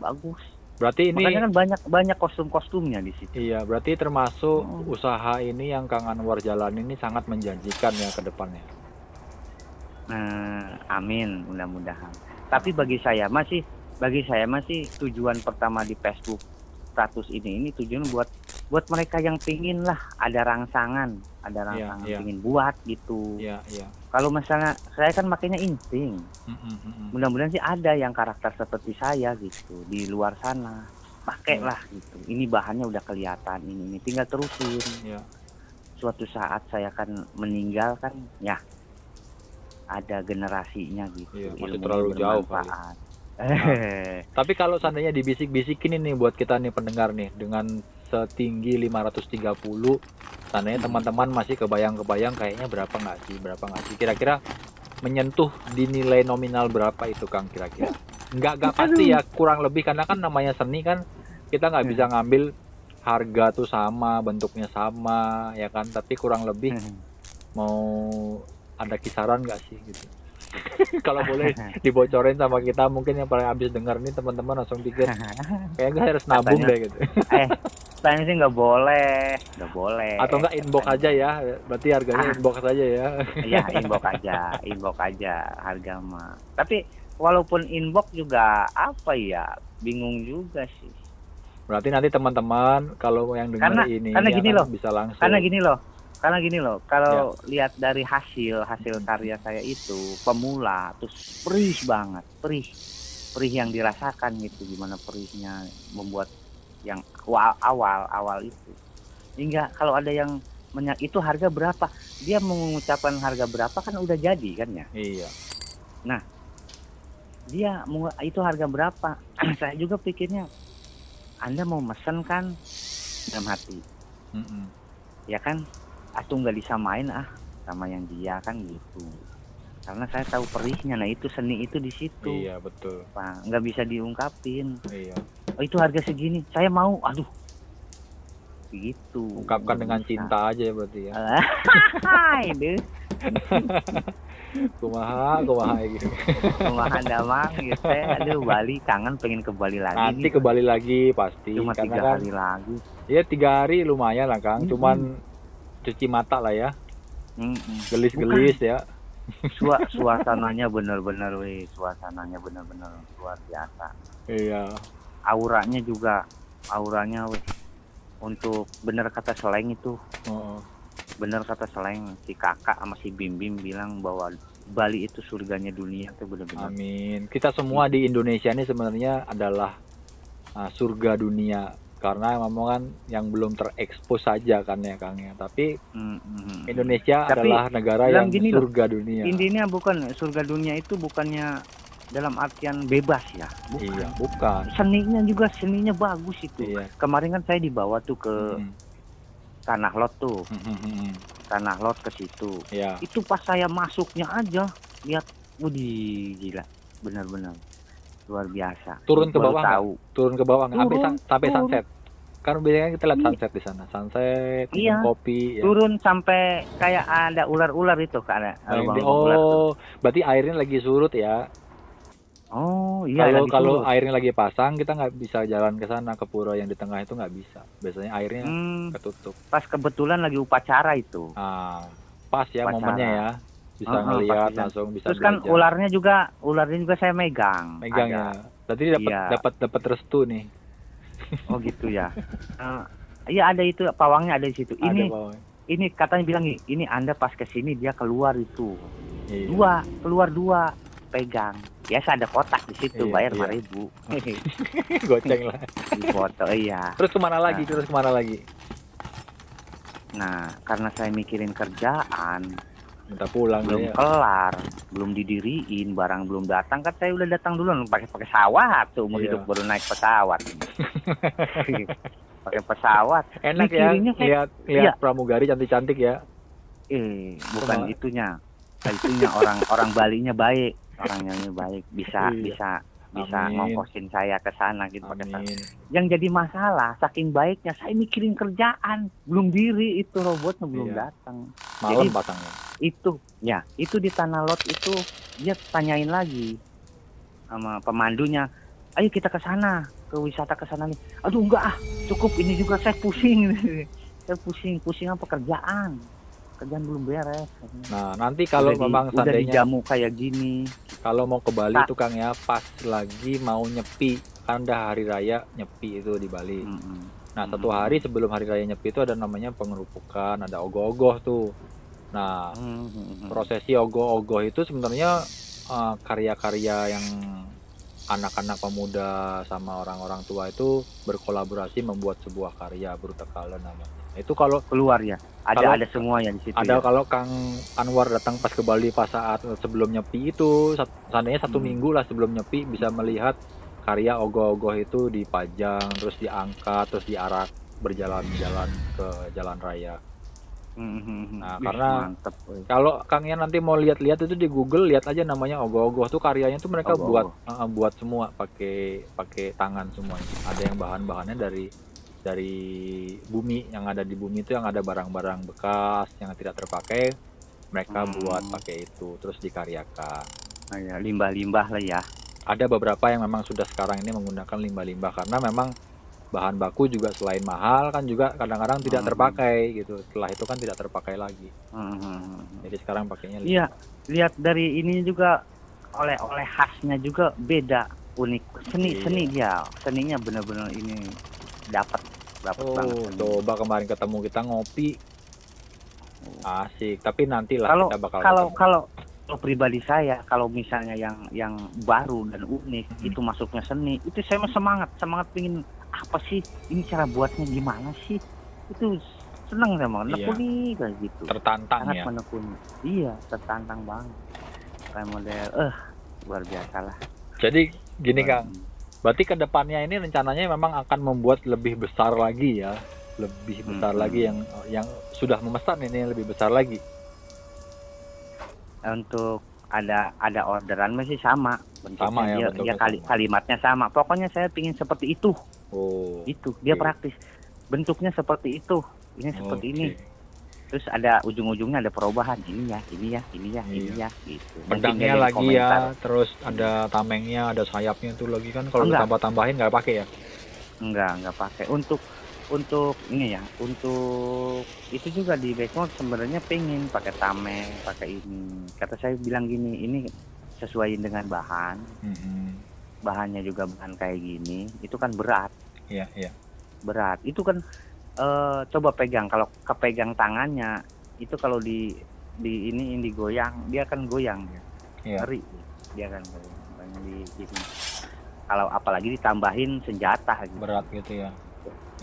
bagus Berarti ini makanya kan banyak banyak kostum-kostumnya di situ Iya, berarti termasuk Hmm. usaha ini yang Kang Anwar jalan ini sangat menjanjikan ya ke depannya. Nah, amin mudah-mudahan. Tapi bagi saya masih bagi saya masih tujuan pertama di Facebook status ini ini tujuan buat buat mereka yang pingin lah ada rangsangan, ada rangsangan iya. pingin buat gitu. Iya, iya. Kalau misalnya saya kan makanya insting. Mm, mm, mm, mm. Mudah-mudahan sih ada yang karakter seperti saya gitu di luar sana. Pakailah gitu. Ini bahannya udah kelihatan ini, ini tinggal terusin. Iya. Suatu saat saya akan meninggal kan ya ada generasinya gitu. Iya, masih terlalu jauh kali. bermanfaat. [LAUGHS] Tapi kalau seandainya dibisik-bisikin ini buat kita nih pendengar nih dengan setinggi 530 seandainya teman-teman masih kebayang-kebayang kayaknya berapa nggak sih berapa nggak sih? Kira-kira menyentuh di nilai nominal berapa itu Kang kira-kira? Nggak nggak pasti ya kurang lebih karena kan namanya seni kan kita nggak bisa ngambil harga tuh sama bentuknya sama ya kan? Tapi kurang lebih mau ada kisaran nggak sih gitu [LAUGHS] kalau boleh dibocorin sama kita mungkin yang paling habis dengar nih teman-teman langsung pikir [LAUGHS] kayaknya harus nabung Katanya- deh gitu [LAUGHS] eh katanya sih nggak boleh nggak boleh Atau enggak inbox Katanya. aja ya. Berarti harganya Ah. inbox aja ya. Iya, inbox aja, inbox aja harga mah. Tapi walaupun inbox juga apa ya, bingung juga sih. Berarti nanti teman-teman kalau yang dengar Karena- ini karena ya gini kan loh, bisa langsung. Karena gini loh, karena gini loh, kalau lihat dari hasil hasil karya saya itu pemula, terus perih banget, perih, perih yang dirasakan gitu, gimana perihnya membuat yang awal awal itu. Hingga kalau ada yang menya- itu harga berapa, dia mengucapkan harga berapa kan udah jadi kan ya. Iya. dia mau itu harga berapa [CLEARS THROAT] saya juga pikirnya anda mau mesen kan dalam hati Mm-mm. ya kan atau nggak disamain ah sama yang dia kan gitu karena saya tahu perihnya nah itu seni itu di situ Iya, betul. pak nggak bisa diungkapin Iya. oh itu harga segini saya mau aduh gitu Ungkapkan Nggak dengan bisa. cinta aja ya berarti ya. [LAUGHS] Hai, deh [LAUGHS] Kumaha, kumaha gitu. kumaha damang gitu aduh Bali kangen pengen ke Bali lagi Nanti nih. kembali lagi pasti cuma tiga kan hari lagi ya tiga hari lumayan lah Kang. Cuman cuci mata lah ya, gelis-gelis ya. Sua [LAUGHS] suasananya bener-bener weh suasananya bener-bener luar biasa. Iya. auranya juga auranya weh untuk bener kata seleng itu. Oh, bener kata seleng si kakak sama si Bim Bim bilang bahwa Bali itu surganya dunia itu bener-bener amin. Kita semua di Indonesia ini sebenarnya adalah ah, surga dunia karena memang kan yang belum terekspos saja kan ya Kang ya. Tapi Mm, mm, mm. Indonesia Tapi, adalah negara yang gini loh, surga dunia. intinya bukan surga dunia itu bukannya dalam artian bebas ya bukan Iya, bukan. seninya juga seninya bagus itu Iya. kemarin kan saya dibawa tuh ke Mm, tanah lot tuh mm, mm, mm, mm. tanah lot ke situ Ya. itu pas saya masuknya aja lihat Wudi gila benar-benar luar biasa Turun ke Baru bawah tahu turun ke bawah nggak? sampai san- sampai turun. sunset kan biasanya kita lihat Iya. sunset di sana sunset Iya. kopi ya. turun sampai kayak ada ular-ular itu kan ini- ular tuh. oh berarti airnya lagi surut ya oh iya kalau kalau surut. airnya lagi pasang kita nggak bisa jalan ke sana ke pura yang di tengah itu nggak bisa biasanya airnya Hmm, ketutup pas kebetulan lagi upacara itu ah pas ya Upacara. momennya ya bisa Heeh, ngelihat bisa. langsung bisa terus kan belajar. ularnya juga ularnya juga saya megang megang Ada. ya berarti dapat Iya. dapat dapat restu nih oh gitu ya [LAUGHS] Eh, iya ada itu pawangnya ada di situ ada ini bawah ini katanya bilang ini anda pas ke sini dia keluar itu Iya. dua keluar dua pegang biasa ada kotak di situ Iya, bayar iya. lima ribu [LAUGHS] goceng lah [LAUGHS] di foto iya terus ke mana lagi Nah. terus ke mana lagi nah karena saya mikirin kerjaan minta pulang belum ya kelar belum didiriin barang belum datang. Kan saya udah datang duluan pakai pakai pesawat tuh umur Iya. hidup baru naik pesawat. [LAUGHS] Pakai pesawat. Enak ya kayak- lihat lihat Iya. pramugari cantik-cantik ya. Eh bukan Cuma- itunya. Itunya orang orang Balinya baik orangnya baik. Bisa Iya. bisa bisa Amin. ngongkosin saya ke sana gitu pakai yang jadi masalah saking baiknya saya mikirin kerjaan. Belum diri itu robotnya belum Iya. datang. Malam Jadi- pasangnya itu ya itu di tanah lot itu dia tanyain lagi sama pemandunya ayo kita ke sana ke wisata ke sana nih. Aduh enggak ah cukup ini juga saya pusing. [LAUGHS] Saya pusing pusing apa kerjaan kerjaan belum beres. Nah nanti kalau Udah di- memang udah seandainya dijamu kayak gini. Kalau mau ke Bali tuh Kang ya pas lagi mau nyepi. Kan udah hari raya nyepi itu di Bali. Mm-mm. nah satu hari sebelum hari raya nyepi itu ada namanya pengerupukan ada ogoh-ogoh tuh. Nah Mm-mm. prosesi ogoh-ogoh itu sebenarnya eh, karya-karya yang anak-anak pemuda sama orang-orang tua itu berkolaborasi membuat sebuah karya Brutakala namanya. Itu kalau keluar ya ada Kalau- ada semua yang di situ ada ya? kalau Kang Anwar datang pas ke Bali pas saat sebelum nyepi itu seandainya satu Hmm. minggu lah sebelum nyepi bisa melihat karya ogoh-ogoh itu dipajang terus diangkat terus diarak berjalan-jalan ke jalan raya. Mm-mm. Nah, Wih, karena- mantep. Kalau Kang Ian nanti mau lihat-lihat itu di Google lihat aja namanya ogoh-ogoh tuh karyanya tuh mereka buat uh, buat semua pakai pakai tangan semuanya. Ada yang bahan-bahannya dari dari bumi yang ada di bumi itu yang ada barang-barang bekas yang tidak terpakai mereka Hmm. buat pakai itu terus dikaryakan. Ah, ya, limbah-limbah lah ya Ada beberapa yang memang sudah sekarang ini menggunakan limbah-limbah karena memang bahan baku juga selain mahal kan juga kadang-kadang tidak Hmm. terpakai gitu setelah itu kan tidak terpakai lagi Mhm. jadi sekarang pakainya Iya, lihat dari ini juga oleh-oleh khasnya juga beda, unik. Seni Iya. seni dia, seninya bener-bener ini dapat dapat banget. oh seni. coba kemarin ketemu kita ngopi asik tapi nantilah Kalau kita bakal kalau ketemu. kalau kalau pribadi saya, kalau misalnya yang yang baru dan unik Hmm. itu masuknya seni, itu saya semangat, semangat pingin apa sih ini cara buatnya gimana sih? Itu seneng sama Iya. nekuni kayak gitu. tertantang Sangat ya menekuni. Iya, tertantang banget. Kayak model eh luar biasa lah. jadi gini kang berarti ke depannya ini rencananya memang akan membuat lebih besar lagi ya. Lebih besar Hmm. lagi yang yang sudah memesan ini lebih besar lagi. Untuk ada ada orderan masih sama. Bentuknya Sama ya, dia, bentuknya dia kali, sama. kalimatnya sama. Pokoknya saya pingin seperti itu. Oh. Itu dia Oke. praktis. Bentuknya seperti itu. Ini seperti oke. ini terus ada ujung-ujungnya ada perubahan. Ini ya ini ya ini ya ini Iya. ya gitu. Pedangnya lagi komentar. ya terus ada tamengnya ada sayapnya tuh lagi kan. Kalau ditambah tambahin nggak pakai ya? Enggak enggak pakai. Untuk untuk ini ya untuk itu juga di Backmount sebenarnya pengen pakai tameng pakai ini. Kata saya bilang gini ini sesuai dengan bahan. Mhm. bahannya juga bahan kayak gini itu kan berat. Iya iya. Berat. Itu kan eh, coba pegang kalau kepegang tangannya itu kalau di di ini ini digoyang dia akan goyang ya ngeri dia kan goyang Makanya di ini kalau apalagi ditambahin senjata gitu. Berat gitu ya.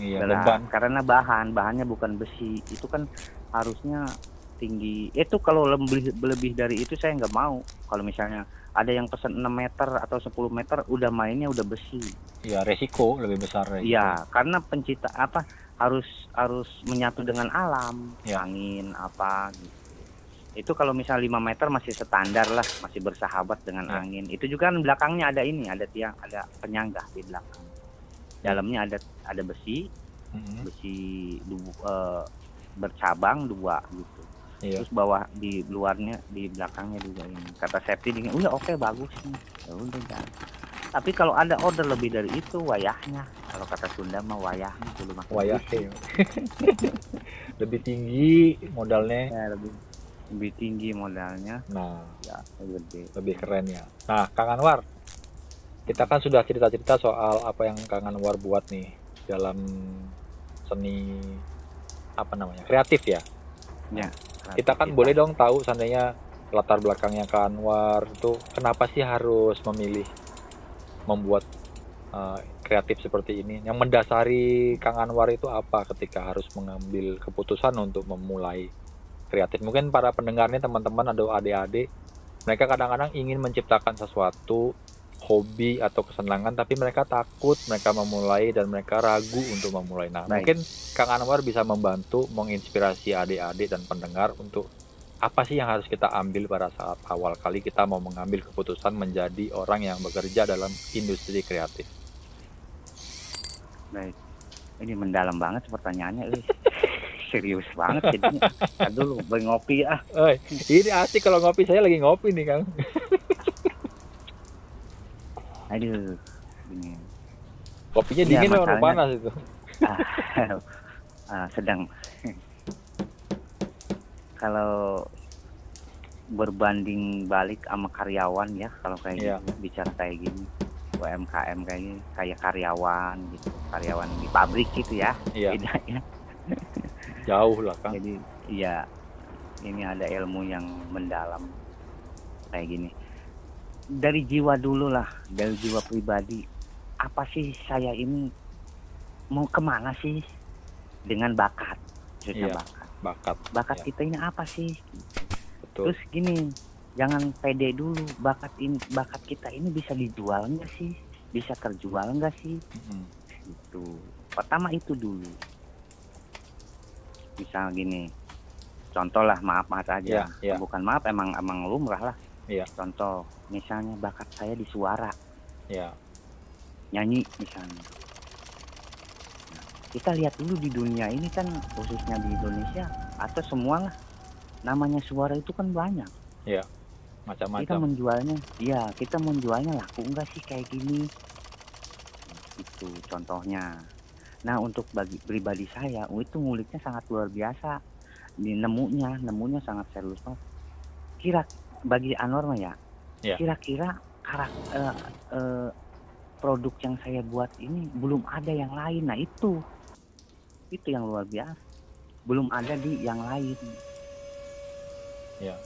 Iya Berat. beban. karena bahan bahannya bukan besi. Itu kan harusnya tinggi. Itu kalau lebih lebih dari itu saya nggak mau. Kalau misalnya ada yang pesan 6 meter atau 10 meter udah mainnya udah besi. Iya resiko lebih besar. Iya, karena pencipta apa harus harus menyatu dengan alam, Ya. angin apa gitu. Itu kalau misal 5 meter masih standar lah, masih bersahabat dengan Ya. angin. Itu juga kan belakangnya ada ini, ada tiang, ada penyangga di belakang. Dalamnya ada ada besi, Mhm. besi du, eh, bercabang dua gitu. iya Terus bawah di luarnya di belakangnya juga ini. Kata safety dingin, udah oke bagus nih. Ya udah jangan. Tapi kalau ada order lebih dari itu wayahnya. Kalau kata Sunda mah wayahnya dulu makan wayah [LAUGHS] lebih tinggi modalnya Ya, lebih lebih tinggi modalnya nah ya gede. lebih keren ya nah Kang Anwar kita kan sudah cerita-cerita soal apa yang Kang Anwar buat nih dalam seni apa namanya kreatif ya Ya. kita kan boleh dong tahu seandainya latar belakangnya Kang Anwar itu kenapa sih harus memilih membuat uh, kreatif seperti ini. Yang mendasari Kang Anwar itu apa ketika harus mengambil keputusan untuk memulai kreatif? Mungkin para pendengarnya teman-teman atau adik-adik mereka kadang-kadang ingin menciptakan sesuatu hobi atau kesenangan tapi mereka takut mereka memulai dan mereka ragu untuk memulai. Nah Baik. mungkin Kang Anwar bisa membantu menginspirasi adik-adik dan pendengar untuk apa sih yang harus kita ambil pada saat awal kali kita mau mengambil keputusan menjadi orang yang bekerja dalam industri kreatif Baik. Ini mendalam banget pertanyaannya. eh. [LAUGHS] Serius banget jadinya. Beli ngopi ah. Eh, ini asik kalau ngopi saya lagi ngopi nih Kang Aduh. Ini. kopinya Iya, dingin atau masalahnya- panas itu Ah, [LAUGHS] ah, sedang kalau berbanding balik sama karyawan ya kalau kayak Iya. gitu bicara kayak gini UMKM kayak gini kayak karyawan gitu karyawan di pabrik gitu ya iya. bedanya jauh lah Kang. Jadi iya ini ada ilmu yang mendalam kayak gini. Dari jiwa dulu lah dari jiwa pribadi apa sih saya ini mau ke mana sih dengan bakat khususnya Iya. bakat bakat. Bakat Iya. kita ini apa sih? Betul. Terus gini jangan pede dulu bakat ini bakat kita ini bisa dijual nggak sih? Bisa terjual nggak sih? Mm-mm. itu pertama itu dulu. Misal gini contoh lah maaf maaf aja. Iya, iya. bukan maaf emang emang lumrah lah. Iya. contoh misalnya bakat saya di suara. Ya. Nyanyi misalnya kita lihat dulu di dunia ini kan khususnya di Indonesia atau semua lah namanya suara itu kan banyak kita macam-macam menjualnya iya kita menjualnya laku enggak sih kayak gini itu contohnya Nah untuk bagi pribadi saya, oh, itu nguliknya sangat luar biasa. Di nemunya, nemunya sangat serius banget. Kira bagi Anwar mah ya, Ya. kira-kira karak eh, eh, produk yang saya buat ini belum ada yang lain. Nah itu, itu yang luar biasa. Belum ada di yang lain. Ya.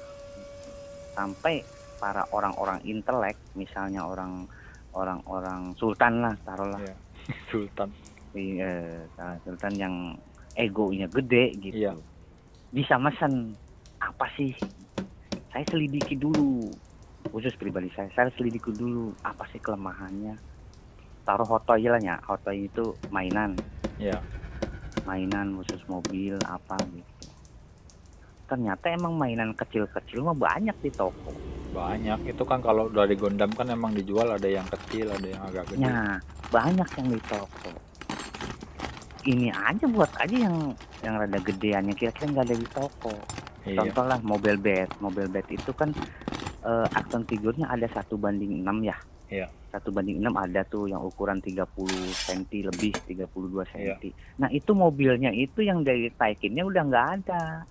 Sampai para orang-orang intelek, misalnya orang orang-orang sultan lah, taruhlah. Ya. [LAUGHS] Sultan. Iya, sultan yang egonya gede gitu. Iya. Bisa mesen apa sih? Saya selidiki dulu. Khusus pribadi saya, saya selidiki dulu apa sih kelemahannya. Taruh hotoy lah ya, hotoy itu mainan, Ya. Mainan khusus mobil apa gitu. Ternyata emang mainan kecil-kecil mah banyak di toko. Banyak. Itu kan kalau udah di Gundam kan emang dijual ada yang kecil, ada yang agak gede. Nah, banyak yang di toko. Ini aja buat aja yang yang rada gedeannya kira-kira nggak ada di toko. Iya. Contoh lah mobil bed. Mobil bed itu kan eh, action figurnya ada satu banding 6 ya. Iya. Satu banding 6 ada tuh yang ukuran 30 cm lebih 32 cm. Iya. Nah itu mobilnya itu yang dari Taikinnya udah nggak ada.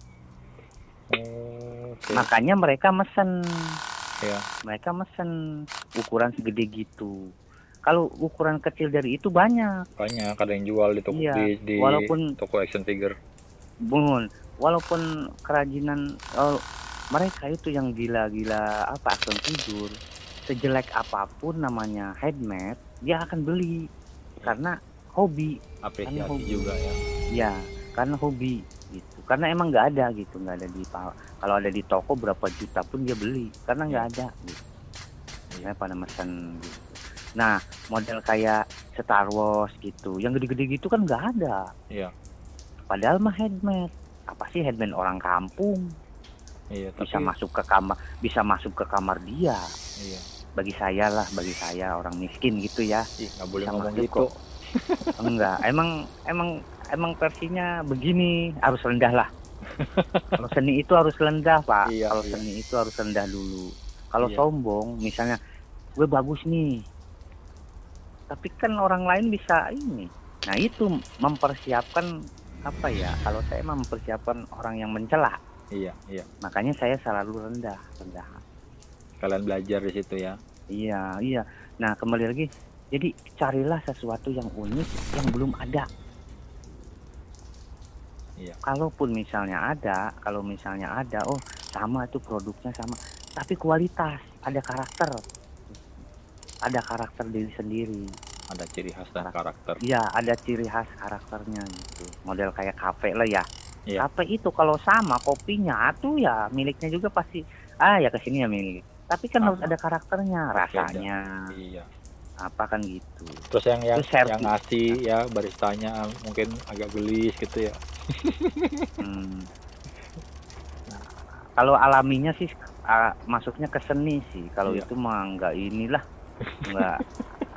Oke. Makanya mereka mesen. Iya. Mereka mesen ukuran segede gitu. Kalau ukuran kecil dari itu banyak. Banyak ada yang jual di toko Iya, di, di walaupun- toko action figure. Bun, walaupun kerajinan oh, mereka itu yang gila-gila apa action figure, sejelek apa pun namanya handmade, dia akan beli karena hobi, Apresiasi hobi. juga ya. ya, karena hobi gitu. Karena emang nggak ada gitu, nggak ada di kalau ada di toko berapa juta pun dia beli karena nggak ada gitu. Ya pada mesen gitu. Nah, model kayak Star Wars gitu, yang gede-gede gitu kan nggak ada. Iya. Padahal mah handmade. Apa sih handmade orang kampung? Iya, tapi Bisa masuk ke kamar, bisa masuk ke kamar dia. iya. Bagi saya lah, bagi saya orang miskin gitu ya. Nggak boleh Bisa ngomong gitu. kok. Enggak, emang emang emang versinya begini, harus rendah lah. Kalau [LAUGHS] seni itu harus rendah, Pak. Iya, Kalau iya. seni itu harus rendah dulu. Kalau Iya. sombong, misalnya gue bagus nih. Tapi kan orang lain bisa ini. Nah, itu mempersiapkan apa ya? Kalau saya mempersiapkan orang yang mencela. Iya, iya. Makanya saya selalu rendah, rendah. Kalian belajar di situ ya. Iya, iya. Nah, kembali lagi. Jadi carilah sesuatu yang unik yang belum ada. Iya. Kalaupun misalnya ada, kalau misalnya ada, oh sama itu produknya sama, tapi kualitas, ada karakter, ada karakter diri sendiri. Ada ciri khas dan karakter. Iya, ada ciri khas karakternya gitu. Model kayak kafe lah ya. Iya. Kafe itu kalau sama kopinya tuh ya miliknya juga pasti ah ya ke sini ya milik. Tapi kan harus Sama. ada karakternya, rasanya, Iya. apa kan gitu. Terus yang yang, Terus yang ngasih ya baristanya mungkin agak gelis gitu ya. [LAUGHS] Hmm. Nah, kalau alaminya sih ah, masuknya ke seni sih. Kalau Iya. itu mah nggak inilah, [LAUGHS] nggak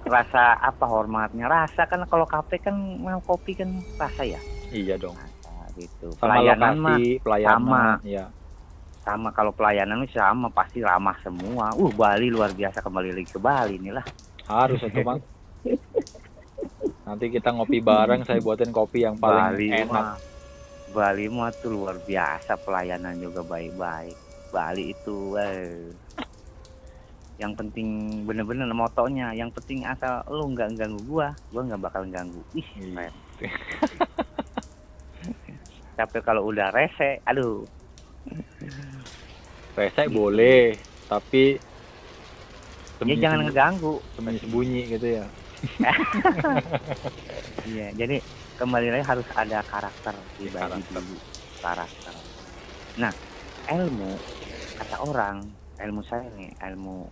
rasa apa hormatnya. Rasa kan kalau kafe kan memang kopi kan rasa ya. Iya dong. Rasa gitu. Sama Pelayanan mah pelayanan, sama. ya. sama kalau pelayanan sama pasti ramah semua. Uh Bali luar biasa kembali lagi ke Bali inilah. Harus itu, Bang. [LAUGHS] Nanti kita ngopi bareng, saya buatin kopi yang paling Bali enak. mah Bali mah tuh luar biasa pelayanan juga baik-baik. Bali itu eh yang penting bener-bener motonya yang penting asal lu nggak ganggu gua gua nggak bakal ganggu ih Iya. [LAUGHS] tapi kalau udah rese aduh. Rese boleh, tapi ya jangan ngeganggu. Sembunyi gitu ya. [LAUGHS] iya jadi kembali lagi harus ada karakter di Bali karakter. karakter. Nah ilmu kata orang ilmu saya nih ilmu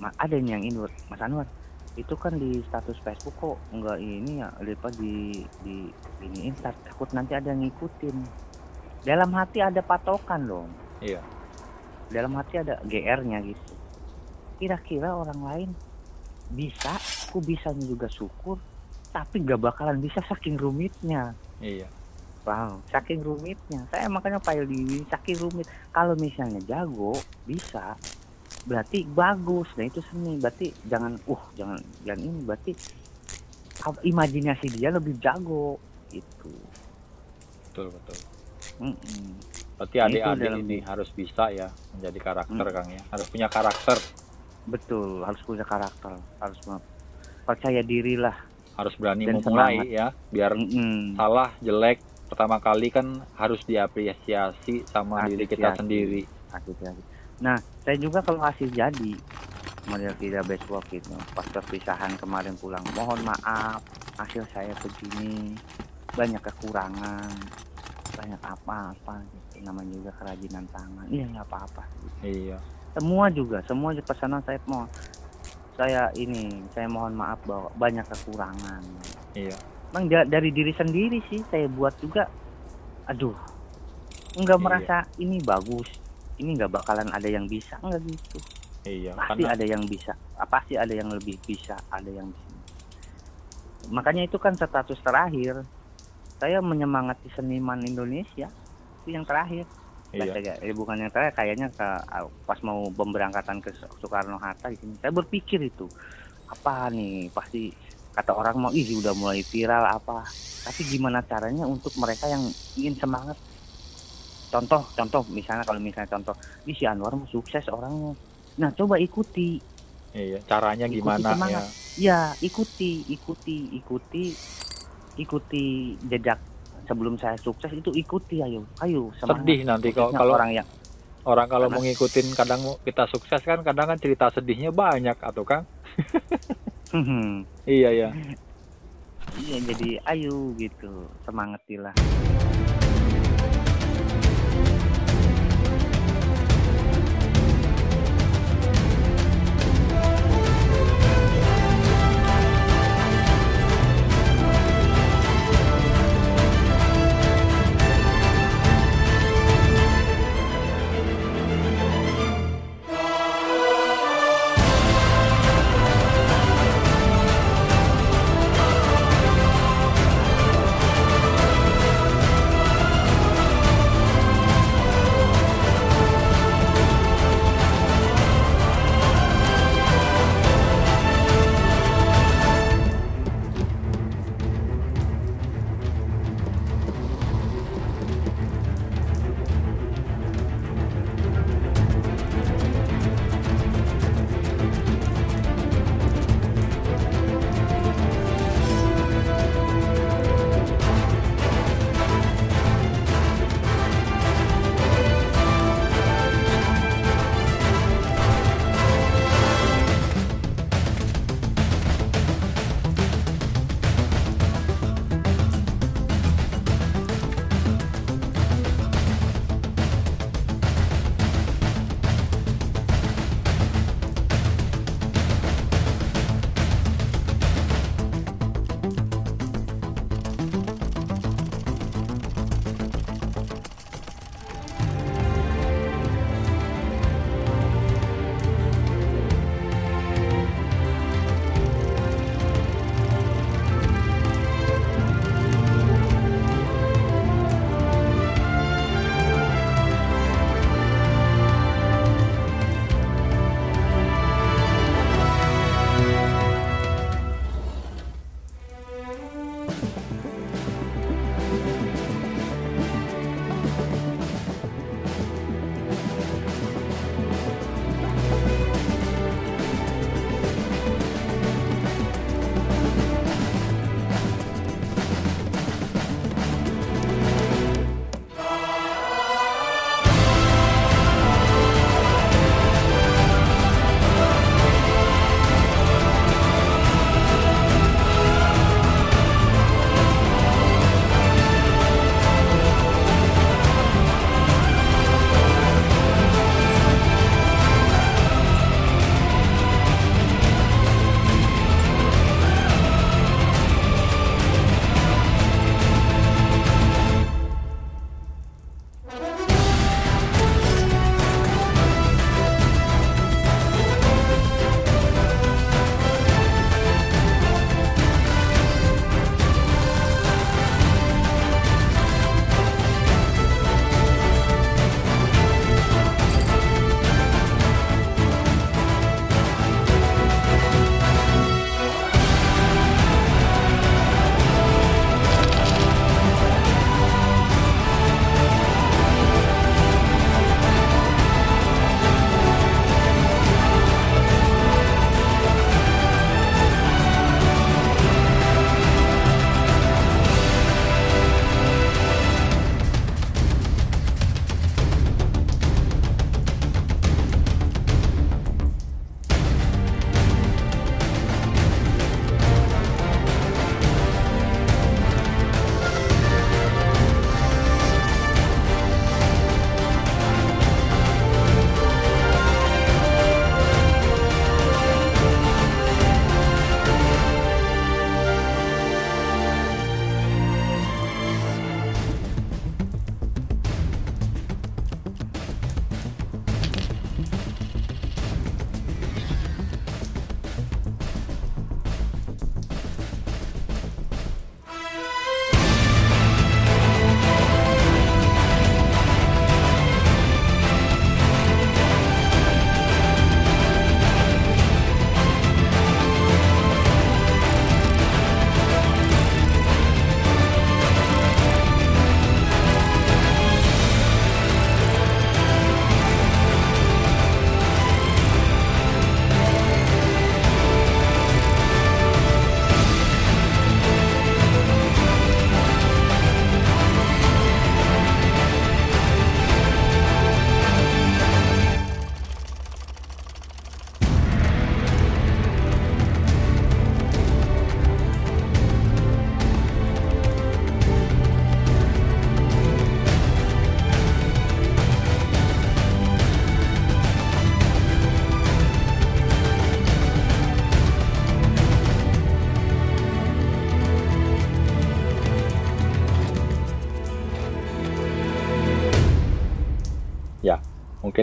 ada yang ini Mas Anwar itu kan di status Facebook kok enggak ini ya lipat di di ini tak- takut nanti ada yang ngikutin. Dalam hati ada patokan dong Iya. dalam hati ada GR-nya gitu. Kira-kira orang lain bisa aku bisanya juga syukur tapi gak bakalan bisa saking rumitnya. Iya. wow saking rumitnya. Saya makanya di saking rumit. Kalau misalnya jago bisa berarti bagus. Nah itu seni. Berarti jangan uh jangan jangan ini. Berarti imajinasi dia lebih jago. Gitu. Betul betul. Mm-mm. berarti Nah, itu adik-adik dalam- ini harus bisa ya menjadi karakter Mm. kang ya. Harus punya karakter. Betul. Harus punya karakter. Harus percaya diri lah harus berani Dan memulai semangat. ya. Biar Mm-mm. salah jelek pertama kali kan harus diapresiasi sama diri kita sendiri. Asik. Nah, saya juga kalau hasil jadi model tidak best work itu pas perpisahan kemarin pulang mohon maaf hasil saya begini banyak kekurangan banyak apa-apa gitu. namanya juga kerajinan tangan. Iya nggak apa-apa. Iya. Semua juga semua pesanan saya mau saya ini saya mohon maaf bahwa banyak kekurangan. Iya. Bang da- dari diri sendiri sih saya buat juga aduh nggak Iya. merasa ini bagus ini nggak bakalan ada yang bisa nggak gitu. Iya pasti karena ada yang bisa Ah, pasti ada yang lebih bisa ada yang bisa. Makanya itu kan status terakhir. Saya menyemangati seniman Indonesia itu yang terakhir. Iya. Eh, bukan yang terakhir kayaknya ke pas mau pemberangkatan ke Soekarno Hatta di sini. Saya berpikir itu apa nih pasti kata orang mau ih udah mulai viral apa? Tapi gimana caranya untuk mereka yang ingin semangat contoh contoh misalnya kalau misalnya contoh ini si Anwar sukses orangnya nah coba ikuti. Iya caranya Ikuti gimana? ya semangat. ya ikuti ikuti ikuti ikuti jejak sebelum saya sukses itu ikuti ayo ayo semangat. Sedih nanti kalau kalau orang yang orang kalau mau ngikutin kadang kita sukses kan kadang kan cerita sedihnya banyak atau kang? Iya ya iya jadi ayo gitu semangatilah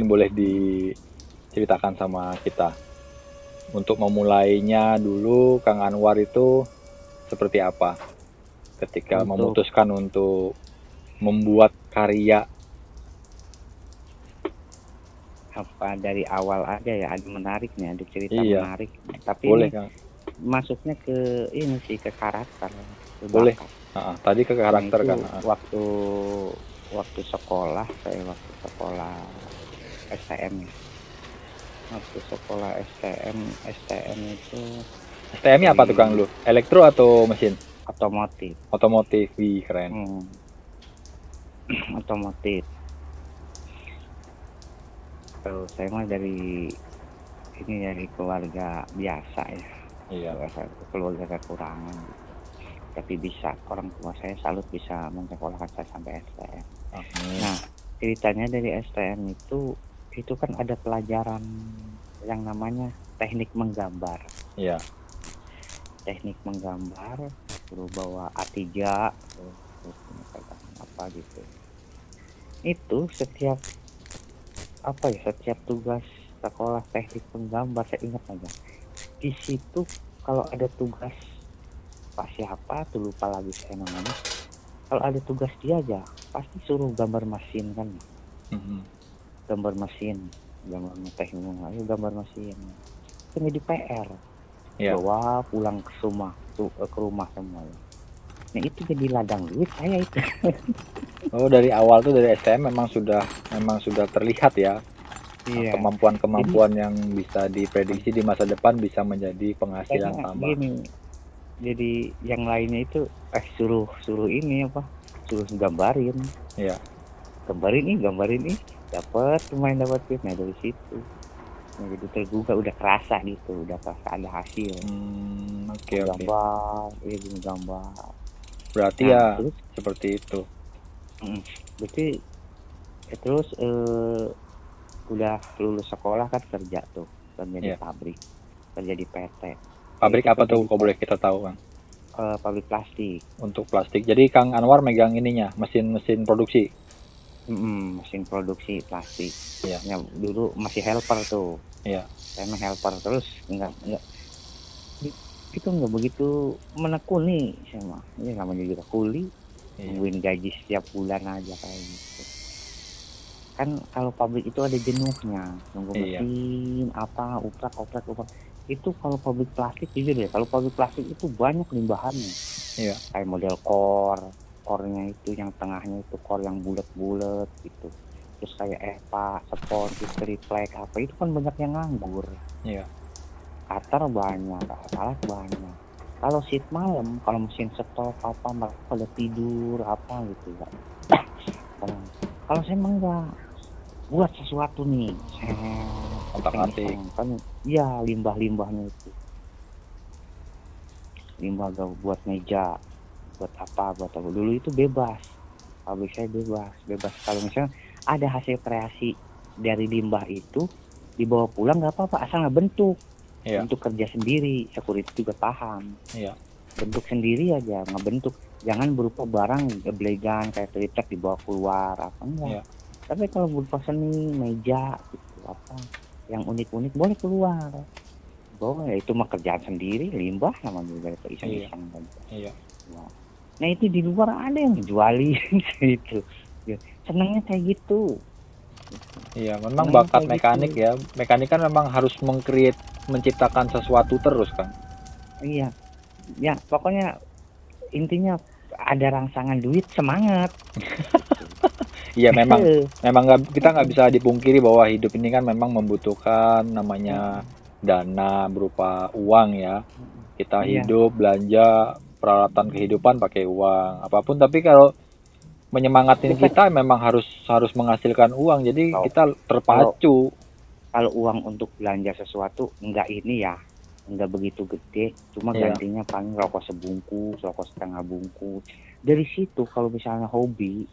mungkin boleh diceritakan sama kita. Untuk memulainya dulu, Kang Anwar itu seperti apa? Ketika Untuk- memutuskan untuk membuat karya, apa dari awal aja ya ada menarik nih ada cerita Iya. menarik tapi boleh ini Kang? masuknya ke ini sih ke karakter ke Boleh. Ah, tadi ke karakter kan? waktu waktu sekolah saya waktu sekolah STM ya waktu sekolah STM STM itu STM-nya apa tuh Kang lu? Elektro atau mesin? otomotif Otomotif, wih keren. Hmm. [CLEARS THROAT] otomotif Tuh, saya mah dari ini dari keluarga biasa ya Iya. keluarga, keluarga kekurangan gitu. tapi bisa orang tua saya salut bisa menyekolahkan saya sampai STM Amin. Nah, ceritanya dari STM itu itu kan ada pelajaran yang namanya teknik menggambar. Iya. Teknik menggambar, suruh bawa A3, terus, apa gitu. Itu setiap apa ya, setiap tugas sekolah teknik menggambar saya ingat aja. Di situ kalau ada tugas Pak siapa tuh lupa lagi saya namanya. Kalau ada tugas dia aja pasti suruh gambar mesin kan Mhm. Gambar mesin gambar teknik ayo gambar mesin. Itu jadi PR Iya. bawa pulang ke rumah tuh eh, ke rumah semua. Nah itu jadi ladang duit saya itu. [LAUGHS] Oh dari awal tuh dari STM memang sudah memang sudah terlihat ya iya. kemampuan-kemampuan yang bisa diprediksi di masa depan bisa menjadi penghasilan tambah. gini. Jadi yang lainnya itu eh suruh suruh ini apa suruh gambarin. Iya. gambarin nih gambarin nih dapat lumayan dapat duit nah dari situ nah, jadi tergugah udah kerasa gitu udah kerasa ada hasil Hmm, oke oke. gambar iya gini gambar Berarti Nah, ya terus seperti itu. berarti ya terus eh, udah lulus sekolah kan kerja tuh kerja di Iya. pabrik kerja di PT Pabrik Itu apa tuh? Kok boleh kita tahu Kang? eh, pabrik plastik Untuk plastik. Jadi Kang Anwar megang ininya, mesin-mesin produksi. Mm-mm, mesin produksi plastik Iya. Ya, dulu masih helper tuh Iya. saya mah helper terus enggak enggak itu nggak begitu menekuni saya mah ini namanya juga kuli Iya. nungguin gaji setiap bulan aja kayak gitu kan kalau pabrik itu ada jenuhnya nunggu Iya. mesin apa uprak oprak uprak itu kalau pabrik plastik jujur ya kalau pabrik plastik itu banyak limbahannya Iya. kayak model core core-nya itu yang tengahnya itu core yang bulat-bulat gitu terus kayak EPA, spons, triplek apa itu kan banyak yang nganggur Iya. Qatar banyak, alat banyak. Kalau shift malam, kalau mesin stop apa mereka pada tidur apa gitu ya. [COUGHS] Kalau saya emang enggak buat sesuatu nih, saya Otak-atik. kan ya limbah-limbahnya itu. Limbah gak buat meja, buat apa, buat apa. Dulu itu bebas. Pabrik saya bebas, bebas. Kalau misalnya ada hasil kreasi dari limbah itu dibawa pulang nggak apa-apa asal nggak bentuk Iya. untuk kerja sendiri security juga paham Iya. bentuk sendiri aja ngebentuk jangan berupa barang geblegan kayak triplek dibawa keluar apa enggak Iya. tapi kalau berupa seni meja gitu apa yang unik-unik boleh keluar boleh itu mah kerjaan sendiri limbah namanya juga itu iseng-iseng. Iya. nah itu di luar ada yang jualin [LAUGHS] gitu Ya, senangnya kayak gitu Iya, memang Nah, bakat kayak gitu. mekanik ya. Mekanik kan memang harus mengcreate, menciptakan sesuatu terus kan. iya ya pokoknya intinya ada rangsangan duit semangat [LAUGHS] Iya, memang memang nggak kita nggak bisa dipungkiri bahwa hidup ini kan memang membutuhkan namanya dana berupa uang ya. Kita Iya. hidup, belanja, peralatan kehidupan pakai uang, apa pun. Tapi kalau menyemangatin kita memang harus harus menghasilkan uang. Jadi Kalau- kita terpacu. kalau uang untuk belanja sesuatu enggak ini ya enggak begitu gede cuma Iya. gantinya paling rokok sebungkus rokok setengah bungkus dari situ kalau misalnya hobi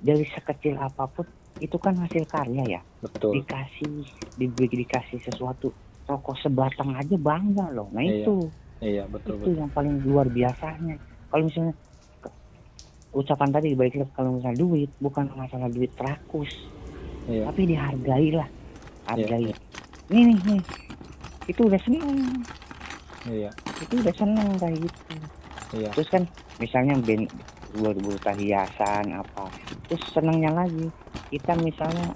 dari sekecil apa pun itu kan hasil karya ya Betul. dikasih diberi dikasih sesuatu rokok sebatang aja bangga loh nah Iya, itu Iya, betul itu betul. yang paling luar biasanya kalau misalnya ucapan tadi baik kalau misalnya duit bukan masalah duit rakus Iya. tapi dihargai lah hargai Iya, nih nih nih itu udah seneng Iya. itu udah seneng kayak gitu Iya. terus kan misalnya band buat buat hiasan apa terus senangnya lagi kita misalnya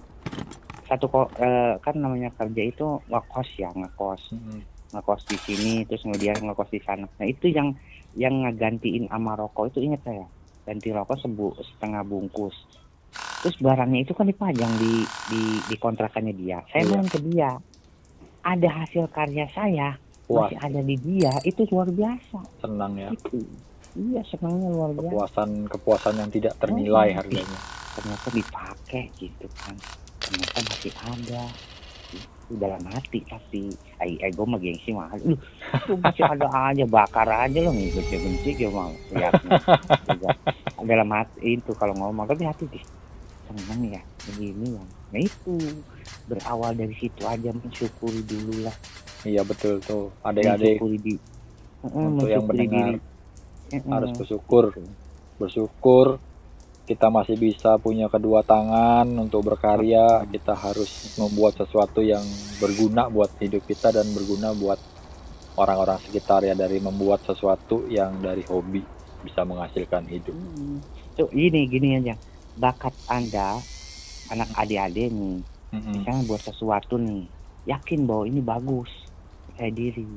satu ko- eh, kan namanya kerja itu ngekos ya ngekos Mm-mm. Ngekos di sini terus kemudian ngekos di sana. Nah itu yang yang ngegantiin sama rokok itu ingat saya. Ganti rokok sebu setengah bungkus. Terus barangnya itu kan dipajang di di di kontrakannya dia. Saya main ke dia. Ada hasil karya saya Puas, masih ada di dia itu luar biasa. Senang ya. itu. Iya senangnya luar biasa. Kepuasan kepuasan yang tidak ternilai Oh. harganya. ternyata dipakai gitu kan. Ternyata masih ada dalam hati tapi ay ego mah gengsi mah. Lu itu masih ada aja bakar aja lo ngikut ya benci ya mau lihatnya [LAUGHS] dalam hati itu kalau ngomong tapi hati di senang ya begini ya. Nah itu. Berawal dari situ aja mensyukuri dulu lah. Iya betul tuh. Adik-adik mensyukuri di Heeh, untuk yang mensyukuri mendengar. Heeh. harus bersyukur. Bersyukur kita masih bisa punya kedua tangan untuk berkarya. Kita harus membuat sesuatu yang berguna buat hidup kita dan berguna buat orang-orang sekitar ya dari membuat sesuatu yang dari hobi bisa menghasilkan hidup. Hmm. Tuh, ini gini aja. Bakat Anda, anak adik-adik nih, Mm-mm. misalnya buat sesuatu nih, yakin bahwa ini bagus, percaya diri.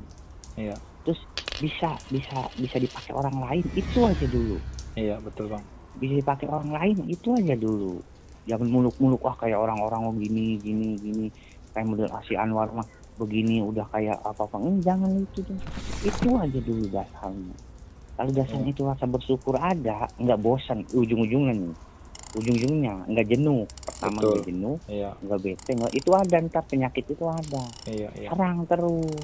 Iya. Terus bisa bisa bisa dipakai orang lain, itu aja dulu. Iya betul bang. Bisa dipakai orang lain, itu aja dulu. Jangan muluk-muluk wah kayak orang-orang oh gini gini gini. Kayak model Asi Anwar mah begini udah kayak apa apa jangan itu dong. itu aja dulu dasarnya. Kalau dasarnya itu rasa bersyukur ada nggak bosan. Ujung-ujungnya nih ujung-ujungnya nggak jenuh. Pertama nggak jenuh Iya. nggak bete. Nggak itu ada ntar penyakit itu ada. Iya iya. serang terus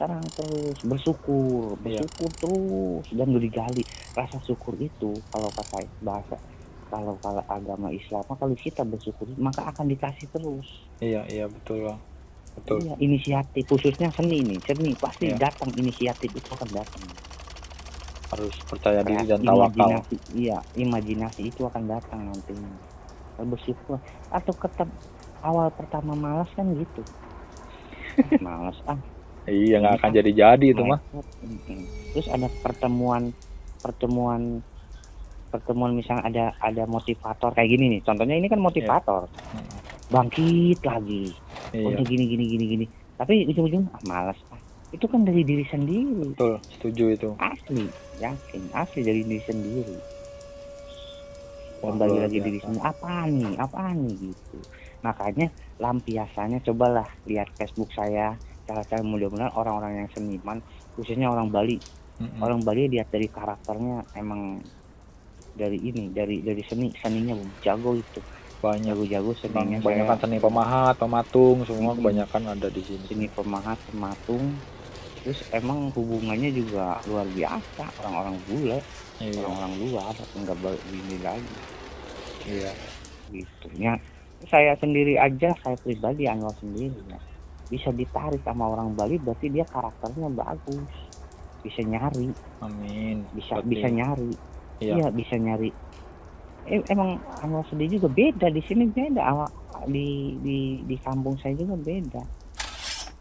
serang terus bersyukur Iya. bersyukur terus dan digali rasa syukur itu kalau kata bahasa kalau kalau agama Islam kalau kita bersyukur maka akan dikasih terus Iya iya betul bang. Betul. Iya, inisiatif khususnya seni nih seni pasti Iya. datang inisiatif itu akan datang Harus percaya diri dan tawakal. imajinasi iya imajinasi itu akan datang nantinya Kalau bersyukur atau ketep awal pertama malas kan gitu [LAUGHS] malas ah Iya nggak akan jadi-jadi itu mah. Mm-mm. terus ada pertemuan pertemuan pertemuan misalnya ada ada motivator kayak gini nih. Contohnya ini kan motivator. Mm-mm. bangkit lagi. Iya. Udah gini gini gini gini. Tapi ujung-ujung ah malas ah. itu kan dari diri sendiri. Betul setuju itu. asli yakin. Asli dari diri sendiri. Kembali lagi diri sendiri. Apa nih? Apa nih? Gitu. Makanya lampiasannya cobalah lihat Facebook saya cara-cara mudah-mudahan orang-orang yang seniman khususnya orang Bali. Mm-mm. orang Bali lihat dari karakternya emang dari ini dari dari seni seninya jago itu banyak. Bang, seninya kebanyakan saya seni pemahat, pematung, semua Mm-mm. kebanyakan ada di sini. seni pemahat pematung. Terus emang hubungannya juga luar biasa orang-orang bule. Iya, orang-orang luar nggak begini lagi. Iya, gitu. Ya saya sendiri aja saya pribadi Anwar sendiri ya bisa ditarik sama orang Bali berarti dia karakternya bagus. Bisa nyari. Amin. bisa Berarti- bisa nyari. Iya. iya bisa nyari. Eh, emang Anwar sendiri juga. Beda di sini beda. Awak di di di kampung saya juga beda.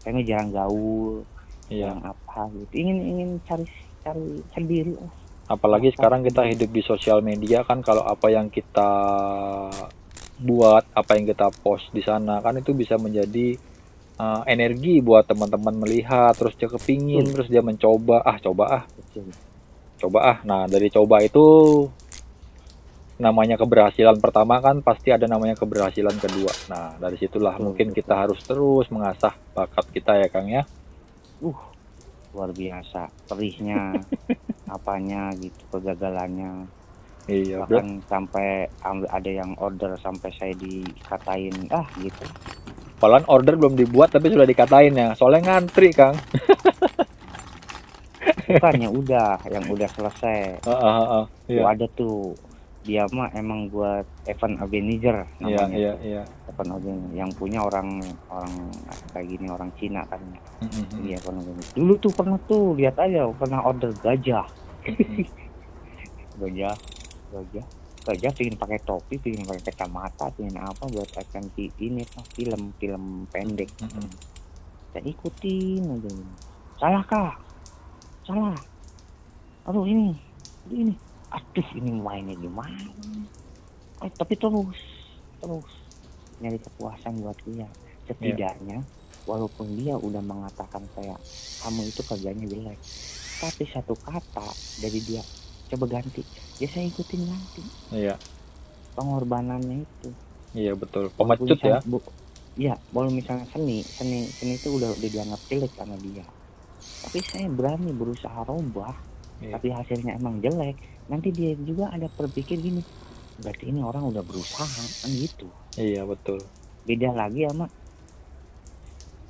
Saya jarang gaul Iya. jarang apa gitu. Ingin ingin cari cari sendiri Apalagi sekarang kita hidup di sosial media kan, kalau apa yang kita buat, apa yang kita post di sana kan itu bisa menjadi uh, energi buat teman-teman melihat, terus dia kepingin, Betul. terus dia mencoba, ah coba ah, coba ah. Nah dari coba itu namanya keberhasilan pertama kan pasti ada namanya keberhasilan kedua. Nah dari situlah Betul, mungkin kita harus terus mengasah bakat kita ya Kang ya. uh luar biasa perihnya [LAUGHS] apanya gitu kegagalannya Iya, bro. bahkan sampai am- ada yang order sampai saya dikatain ah gitu Padahal order belum dibuat tapi sudah dikatain ya. Soalnya ngantri Kang. bukannya udah yang udah selesai Heeh, heeh. Tuh Iya, ada tuh dia mah emang buat Evan Organizer iya, namanya iya, iya. Evan Organizer yang punya orang orang kayak gini orang Cina kan Mm-mm, mm. dia Evan Organizer dulu tuh pernah tuh lihat aja pernah order gajah [LAUGHS] gajah gajah aja pengen pakai topi pengen pakai kacamata pengen apa buat akan di ini film film pendek. Mm-mm. saya ikutin aja salah kak. Salah. Aduh ini. Ini. Aduh ini mainnya gimana? Eh, tapi terus. Terus. Nyari kepuasan buat dia. Setidaknya walaupun dia udah mengatakan saya kamu itu kerjanya jelek. Tapi satu kata dari dia coba ganti ya saya ikutin ganti iya pengorbanannya itu iya betul pemecut ya bu- Iya, kalau misalnya seni, seni, seni itu udah udah dianggap jelek sama dia. Tapi saya berani berusaha robah, Iya. tapi hasilnya emang jelek. Nanti dia juga ada berpikir gini, berarti ini orang udah berusaha, kan gitu. iya betul Beda lagi sama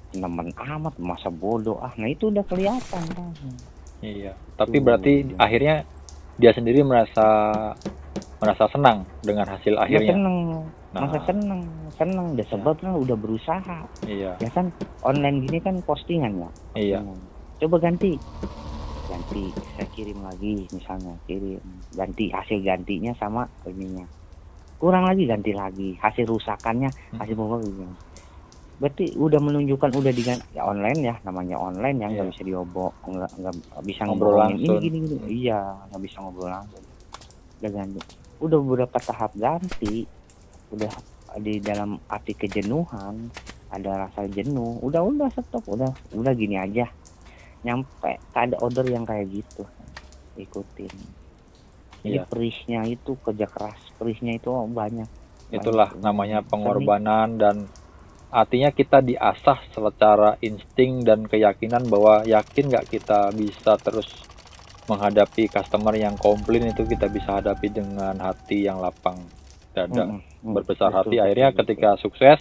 teman amat, masa bodoh ah. Nah itu udah kelihatan kan. iya tapi Tuh. berarti akhirnya dia sendiri merasa merasa senang dengan hasil Ya akhirnya seneng, nah masa seneng, seneng. Udah sebabnya udah berusaha. iya Ya kan online gini kan postingan ya. iya Hmm. Coba ganti. Ganti, saya kirim lagi misalnya, kirim. Ganti hasil gantinya sama ininya. Kurang lagi ganti lagi, hasil rusakannya, Hmm. hasil pokoknya. Berarti udah menunjukkan udah diganti ya online ya, namanya online ya nggak Iya. bisa diobok, nggak nggak bisa Ngobrol ngomongin ini langsung. gini gini. Iya, nggak bisa ngobrol langsung. Udah ganti. Udah beberapa tahap ganti, udah di dalam arti kejenuhan, ada rasa jenuh udah udah stop udah udah gini aja nyampe ada order yang kayak gitu ikutin jadi Iya. perihnya itu kerja keras perihnya itu banyak itulah Banyak. namanya pengorbanan dan artinya kita diasah secara insting dan keyakinan bahwa yakin nggak kita bisa terus menghadapi customer yang komplain itu kita bisa hadapi dengan hati yang lapang dada mm, berbesar betul, hati betul, akhirnya betul. ketika sukses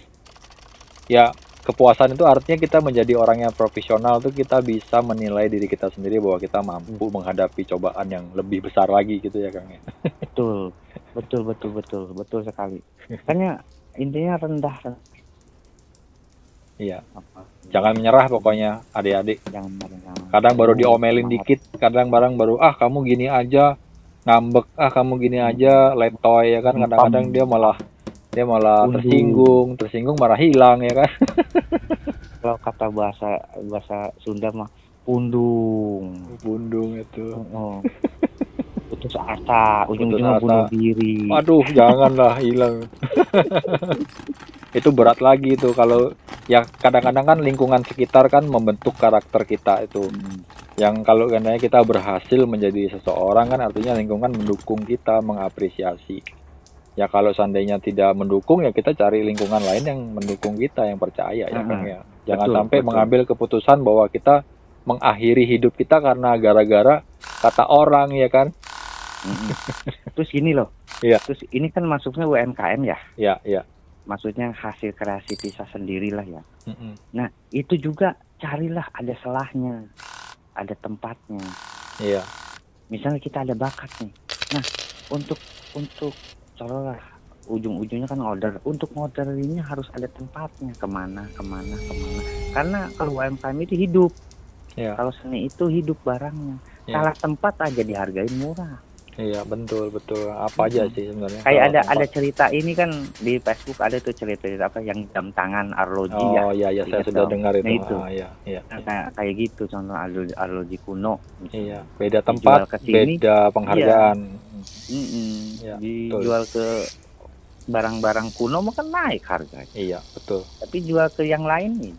ya kepuasan itu artinya kita menjadi orang yang profesional tuh kita bisa menilai diri kita sendiri bahwa kita mampu Hmm. menghadapi cobaan yang lebih besar lagi gitu ya Kang ya. betul betul betul betul betul sekali makanya intinya rendah Iya, apa jangan menyerah pokoknya adik-adik. jangan Kadang baru diomelin dikit, kadang barang baru ah kamu gini aja ngambek, ah kamu gini aja letoy ya kan. Kadang-kadang dia malah dia malah Unduh. tersinggung, tersinggung marah hilang ya kan. [LAUGHS] kalau kata bahasa bahasa Sunda mah pundung Bundung itu. oh. [LAUGHS] putus asa ujung-ujungnya bunuh diri Waduh, janganlah hilang. [LAUGHS] itu berat lagi tuh kalau ya kadang-kadang kan lingkungan sekitar kan membentuk karakter kita itu. Mm. Yang kalau katanya kita berhasil menjadi seseorang kan artinya lingkungan mendukung kita, mengapresiasi. Ya kalau seandainya tidak mendukung ya kita cari lingkungan lain yang mendukung kita, yang percaya ya kan ya. Jangan Betul, sampai betul. mengambil keputusan bahwa kita mengakhiri hidup kita karena gara-gara kata orang ya kan. [LAUGHS] Terus gini loh. Iya. Terus ini kan masuknya UMKM ya. Ya, ya. Maksudnya hasil kreasi bisa sendirilah ya. Mm-mm. Nah, itu juga carilah ada selahnya. Ada tempatnya. Iya. Misalnya kita ada bakat nih. Nah, untuk untuk lah ujung-ujungnya kan order. Untuk order ini harus ada tempatnya. Ke mana, ke mana, ke mana. Karena kalau UMKM itu hidup. Iya. Kalau seni itu hidup barangnya. Iya. Salah tempat aja dihargain murah. Iya betul betul. Apa aja sih sebenarnya kayak kalau ada tempat. ada cerita ini kan di Facebook ada tuh cerita, cerita apa yang jam tangan arloji ya. oh iya iya saya Iya, sudah dengar itu, Nah, itu. Ah, iya iya Nah, kayak kayak gitu contoh arloji, arloji kuno. Iya beda Dijual tempat ke sini, beda penghargaan. Mm-mm. Ya, dijual ke barang-barang kuno mah kan naik harganya. Iya betul. Tapi jual ke yang lain nih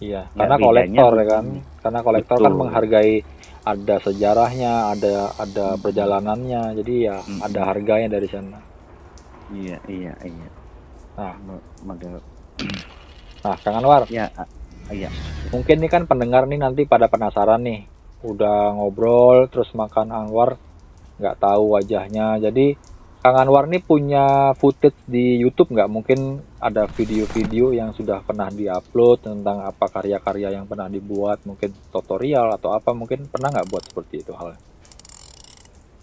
iya Ya, karena kolektor ya kan? karena kolektor kan menghargai ada sejarahnya ada ada Mm. perjalanannya. Jadi ya Mm-mm. ada harganya dari sana. Iya iya iya. Nah. Ma- model [CLEARS THROAT] nah Kang Anwar. Ya ah, iya. Mungkin nih kan pendengar nih nanti pada penasaran nih. Udah ngobrol terus makan Anwar nggak tahu wajahnya. Jadi Kang Anwar nih punya footage di YouTube nggak? Mungkin ada video-video yang sudah pernah diupload tentang apa karya-karya yang pernah dibuat mungkin tutorial atau apa. Mungkin pernah nggak buat seperti itu hal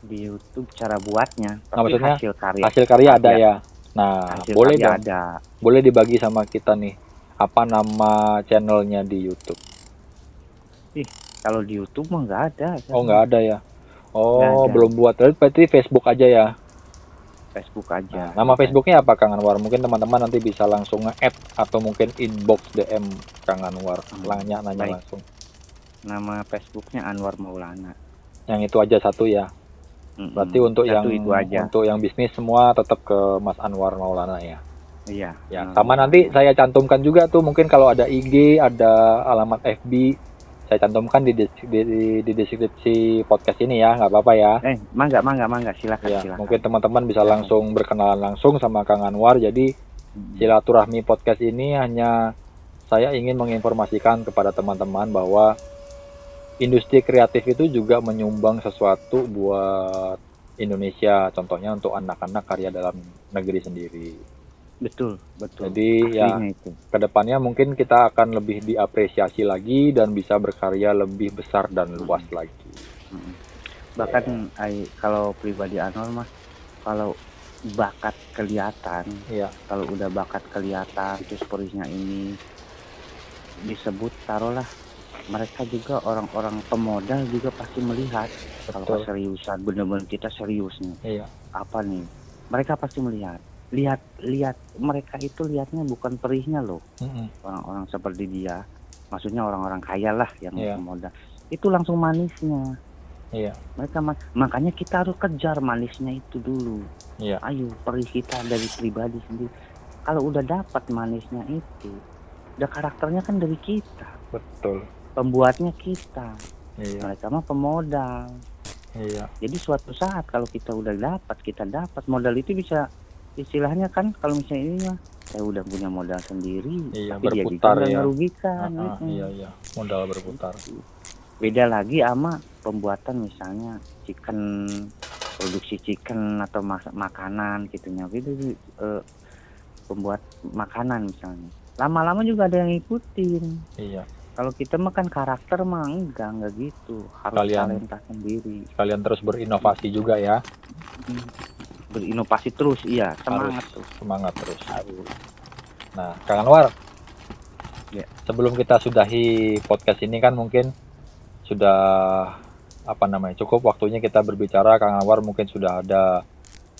di YouTube cara buatnya Nah, tapi maksudnya hasil karya hasil karya ada Ada. ya. nah hasil boleh karya dong. ada. Boleh dibagi sama kita nih. Apa nama channelnya di YouTube? Kalau di YouTube mah nggak ada. Oh nggak ada ya? Oh ada. belum buat. Berarti Facebook aja ya Facebook aja. Nah, nama Facebooknya apa Kang Anwar? Mungkin teman-teman nanti bisa langsung nge-add atau mungkin inbox DM Kang Anwar, Hmm, nanya nanya baik. langsung. Nama Facebooknya Anwar Maulana. Yang itu aja satu ya. Mm-mm. Berarti untuk yang Satu itu aja. untuk yang bisnis semua tetap ke Mas Anwar Maulana ya. Iya. Ya, Hmm. sama nanti saya cantumkan juga tuh mungkin kalau ada IG, ada alamat FB, saya cantumkan di, di, di, deskripsi podcast ini ya, nggak apa-apa ya. Eh, mangga, mangga, mangga, silakan, Ya, silakan. mungkin teman-teman bisa langsung berkenalan langsung sama Kang Anwar. Jadi silaturahmi podcast ini hanya saya ingin menginformasikan kepada teman-teman bahwa industri kreatif itu juga menyumbang sesuatu buat Indonesia, contohnya untuk anak-anak karya dalam negeri sendiri. Betul, betul. Jadi ya itu. ke depannya mungkin kita akan lebih diapresiasi lagi dan bisa berkarya lebih besar dan luas lagi. Mm-mm. Bahkan ai, kalau pribadi Anwar mah kalau bakat kelihatan, Iya, kalau udah bakat kelihatan terus perihnya ini disebut taruhlah mereka juga orang-orang pemodal juga pasti melihat kalau Betul. keseriusan bener-bener kita serius nih iya, apa nih mereka pasti melihat lihat lihat mereka itu lihatnya bukan perihnya loh. Orang-orang seperti dia. Maksudnya orang-orang kaya lah yang Iya. pemodal itu langsung manisnya. Iya, mereka ma- makanya kita harus kejar manisnya itu dulu. Iya, ayo perih kita dari pribadi sendiri. Kalau udah dapat manisnya itu udah karakternya kan dari kita. Betul. pembuatnya kita. Iya, mereka mah pemodal. Iya, jadi suatu saat kalau kita udah dapat kita dapat. Modal itu bisa istilahnya kan kalau misalnya ini mah saya udah punya modal sendiri Iya, tapi dia juga berputar ya. merugikan. Ah, mm-mm. iya, iya, modal berputar. beda lagi sama pembuatan misalnya chicken produksi chicken atau mas- makanan gitunya itu eh, pembuat makanan misalnya. Lama-lama juga ada yang ngikutin. Iya, kalau kita mah kan karakter mah enggak enggak gitu. Harus Kalian- talenta sendiri. kalian terus berinovasi juga ya, berinovasi terus iya semangat tuh semangat terus. harus Nah, Kang Anwar, Ya. sebelum kita sudahi podcast ini kan mungkin sudah apa namanya cukup waktunya kita berbicara. Kang Anwar mungkin sudah ada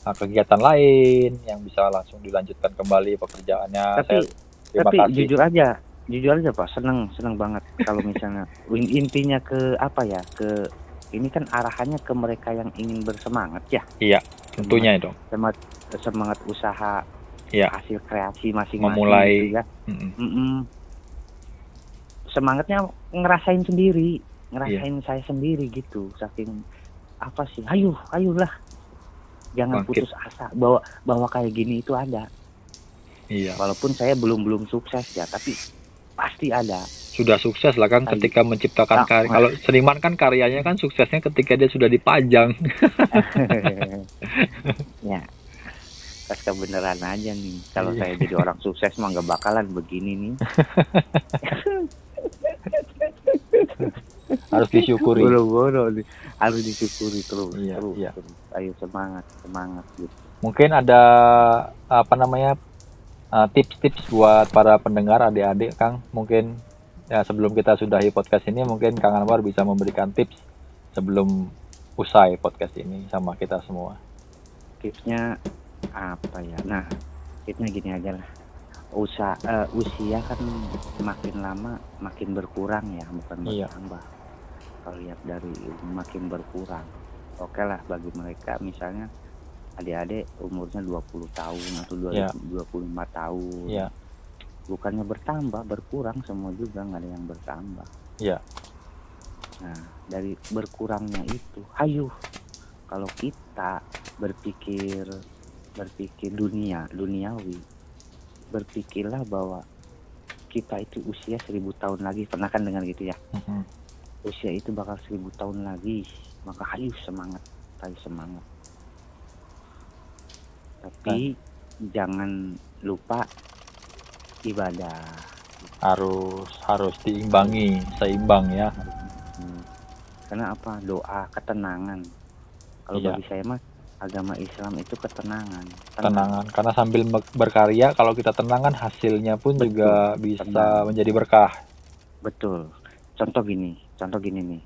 uh, kegiatan lain yang bisa langsung dilanjutkan kembali pekerjaannya. tapi Saya tapi kasih. jujur aja jujur aja pak seneng seneng banget kalau misalnya [LAUGHS] in- intinya ke apa ya ke ini kan arahannya ke mereka yang ingin bersemangat ya Tentunya itu. semangat semangat usaha Iya. hasil kreasi masing-masing Memulai. gitu ya Mm-mm. Mm-mm. semangatnya ngerasain sendiri ngerasain Iya. saya sendiri gitu saking apa sih ayo ayolah jangan Bangkit. putus asa bahwa bahwa kayak gini itu ada Iya. walaupun saya belum belum sukses ya tapi pasti ada Sudah sukses lah kan ketika menciptakan Nah, karya. Kalau seniman kan karyanya kan suksesnya ketika dia sudah dipajang. [LAUGHS] ya pas kebenaran aja nih kalau Iya. saya jadi orang sukses mah nggak bakalan begini nih [LAUGHS] Harus disyukuri. boro-boro harus disyukuri terus Iya, terus, iya. terus. ayo semangat semangat gitu Mungkin ada apa namanya uh, tips-tips buat para pendengar adik-adik Kang. Mungkin ya sebelum kita sudahi podcast ini mungkin Kang Anwar bisa memberikan tips sebelum usai podcast ini sama kita semua. tipsnya apa ya nah tipsnya gini aja lah usaha eh, usia kan makin lama makin berkurang ya bukan Iya. bertambah kalau lihat dari makin berkurang oke lah bagi mereka misalnya adik-adik umurnya 20 tahun atau 20, Iya. 25 tahun Iya. Bukannya bertambah berkurang semua juga nggak ada yang bertambah. Iya. nah dari berkurangnya itu hayu kalau kita berpikir berpikir dunia duniawi berpikirlah bahwa kita itu usia seribu tahun lagi. Pernah kan dengar gitu ya? Mm-mm. usia itu bakal seribu tahun lagi. Maka hayu semangat hayu semangat. Tapi jangan lupa ibadah Harus harus diimbangi, seimbang ya. Hmm. karena apa doa ketenangan kalau Iya. bagi saya mah agama Islam itu ketenangan Tenang. Tenangan karena sambil berkarya kalau kita tenang kan hasilnya pun Betul. juga bisa Tenang. menjadi berkah. betul contoh gini contoh gini nih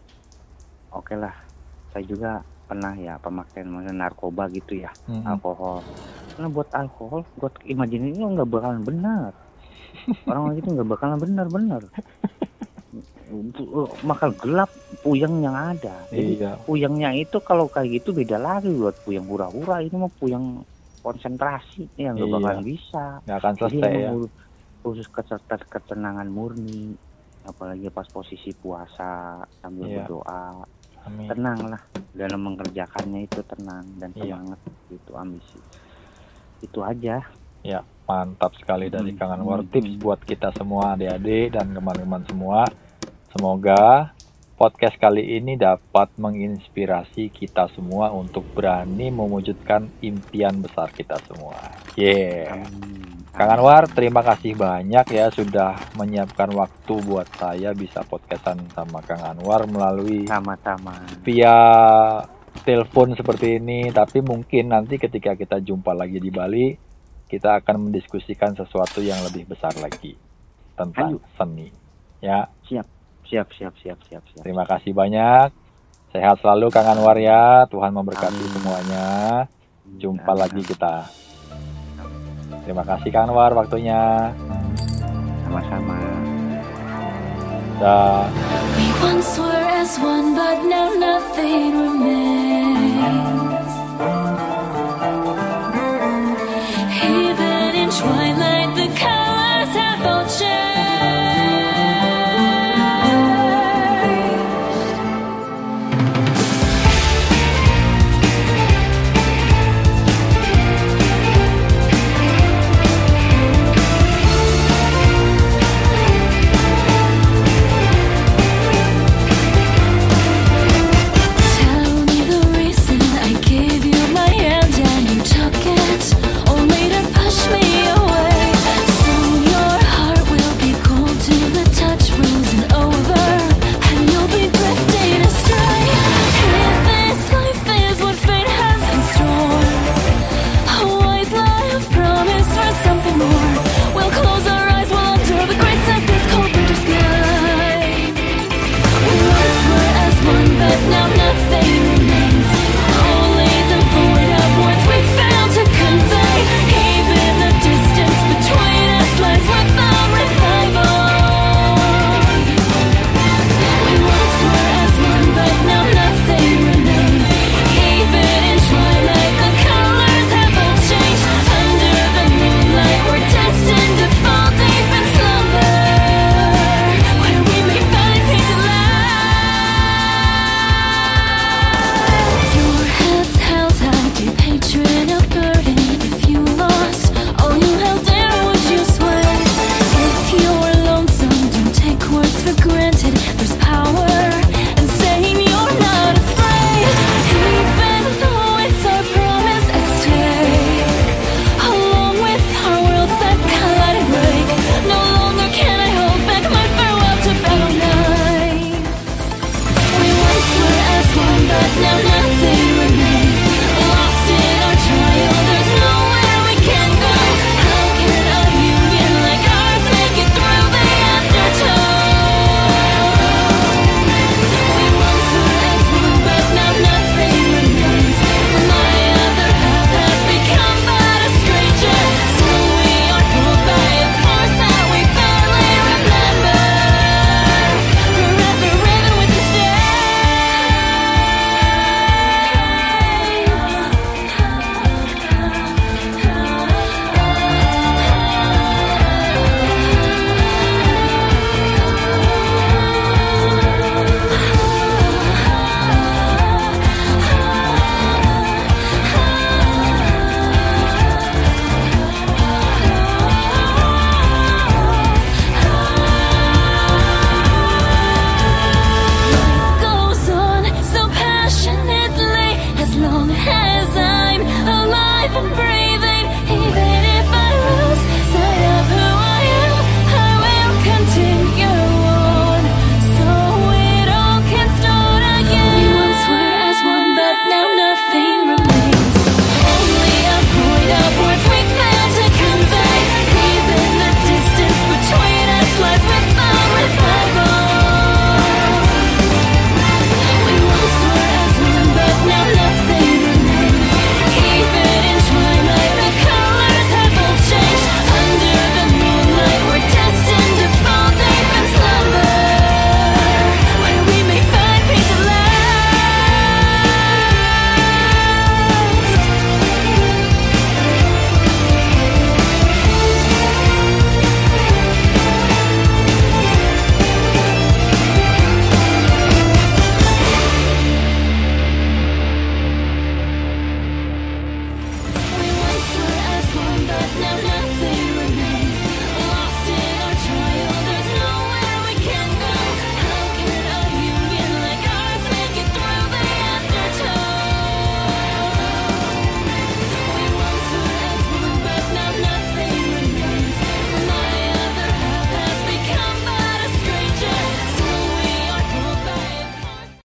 oke lah saya juga pernah ya pemakaian narkoba gitu ya Mhm. alkohol karena buat alkohol buat imajinasi nggak bakalan benar orang itu nggak bakalan benar-benar bakal gelap puyeng yang ada jadi Iya. puyengnya itu kalau kayak gitu beda lagi buat puyeng hura-hura ini mah puyeng konsentrasi ya nggak Iya. bakalan bisa Nggak akan jadi selesai ya. emang ur- khusus ketenangan murni apalagi pas posisi puasa sambil Iya. berdoa Amin. tenang lah dalam mengerjakannya itu tenang dan Iya. semangat itu ambisi itu aja Mantap sekali dari Hmm, Kang Anwar. hmm, Tips hmm. buat kita semua adik-adik dan teman-teman semua. Semoga podcast kali ini dapat menginspirasi kita semua untuk berani mewujudkan impian besar kita semua. Yeah. Amin. Kang Anwar, terima kasih banyak ya sudah menyiapkan waktu buat saya bisa podcastan sama Kang Anwar melalui sama-sama via telepon seperti ini. Tapi mungkin nanti ketika kita jumpa lagi di Bali, kita akan mendiskusikan sesuatu yang lebih besar lagi tentang Ayo. seni. Ya, siap siap siap siap siap terima kasih banyak. Sehat selalu Kang Anwar ya. Tuhan memberkati Amin. semuanya. Jumpa Amin, lagi kita. Terima kasih Kang Anwar waktunya. sama-sama Dah. We once were as one, but now nothing remains. twilight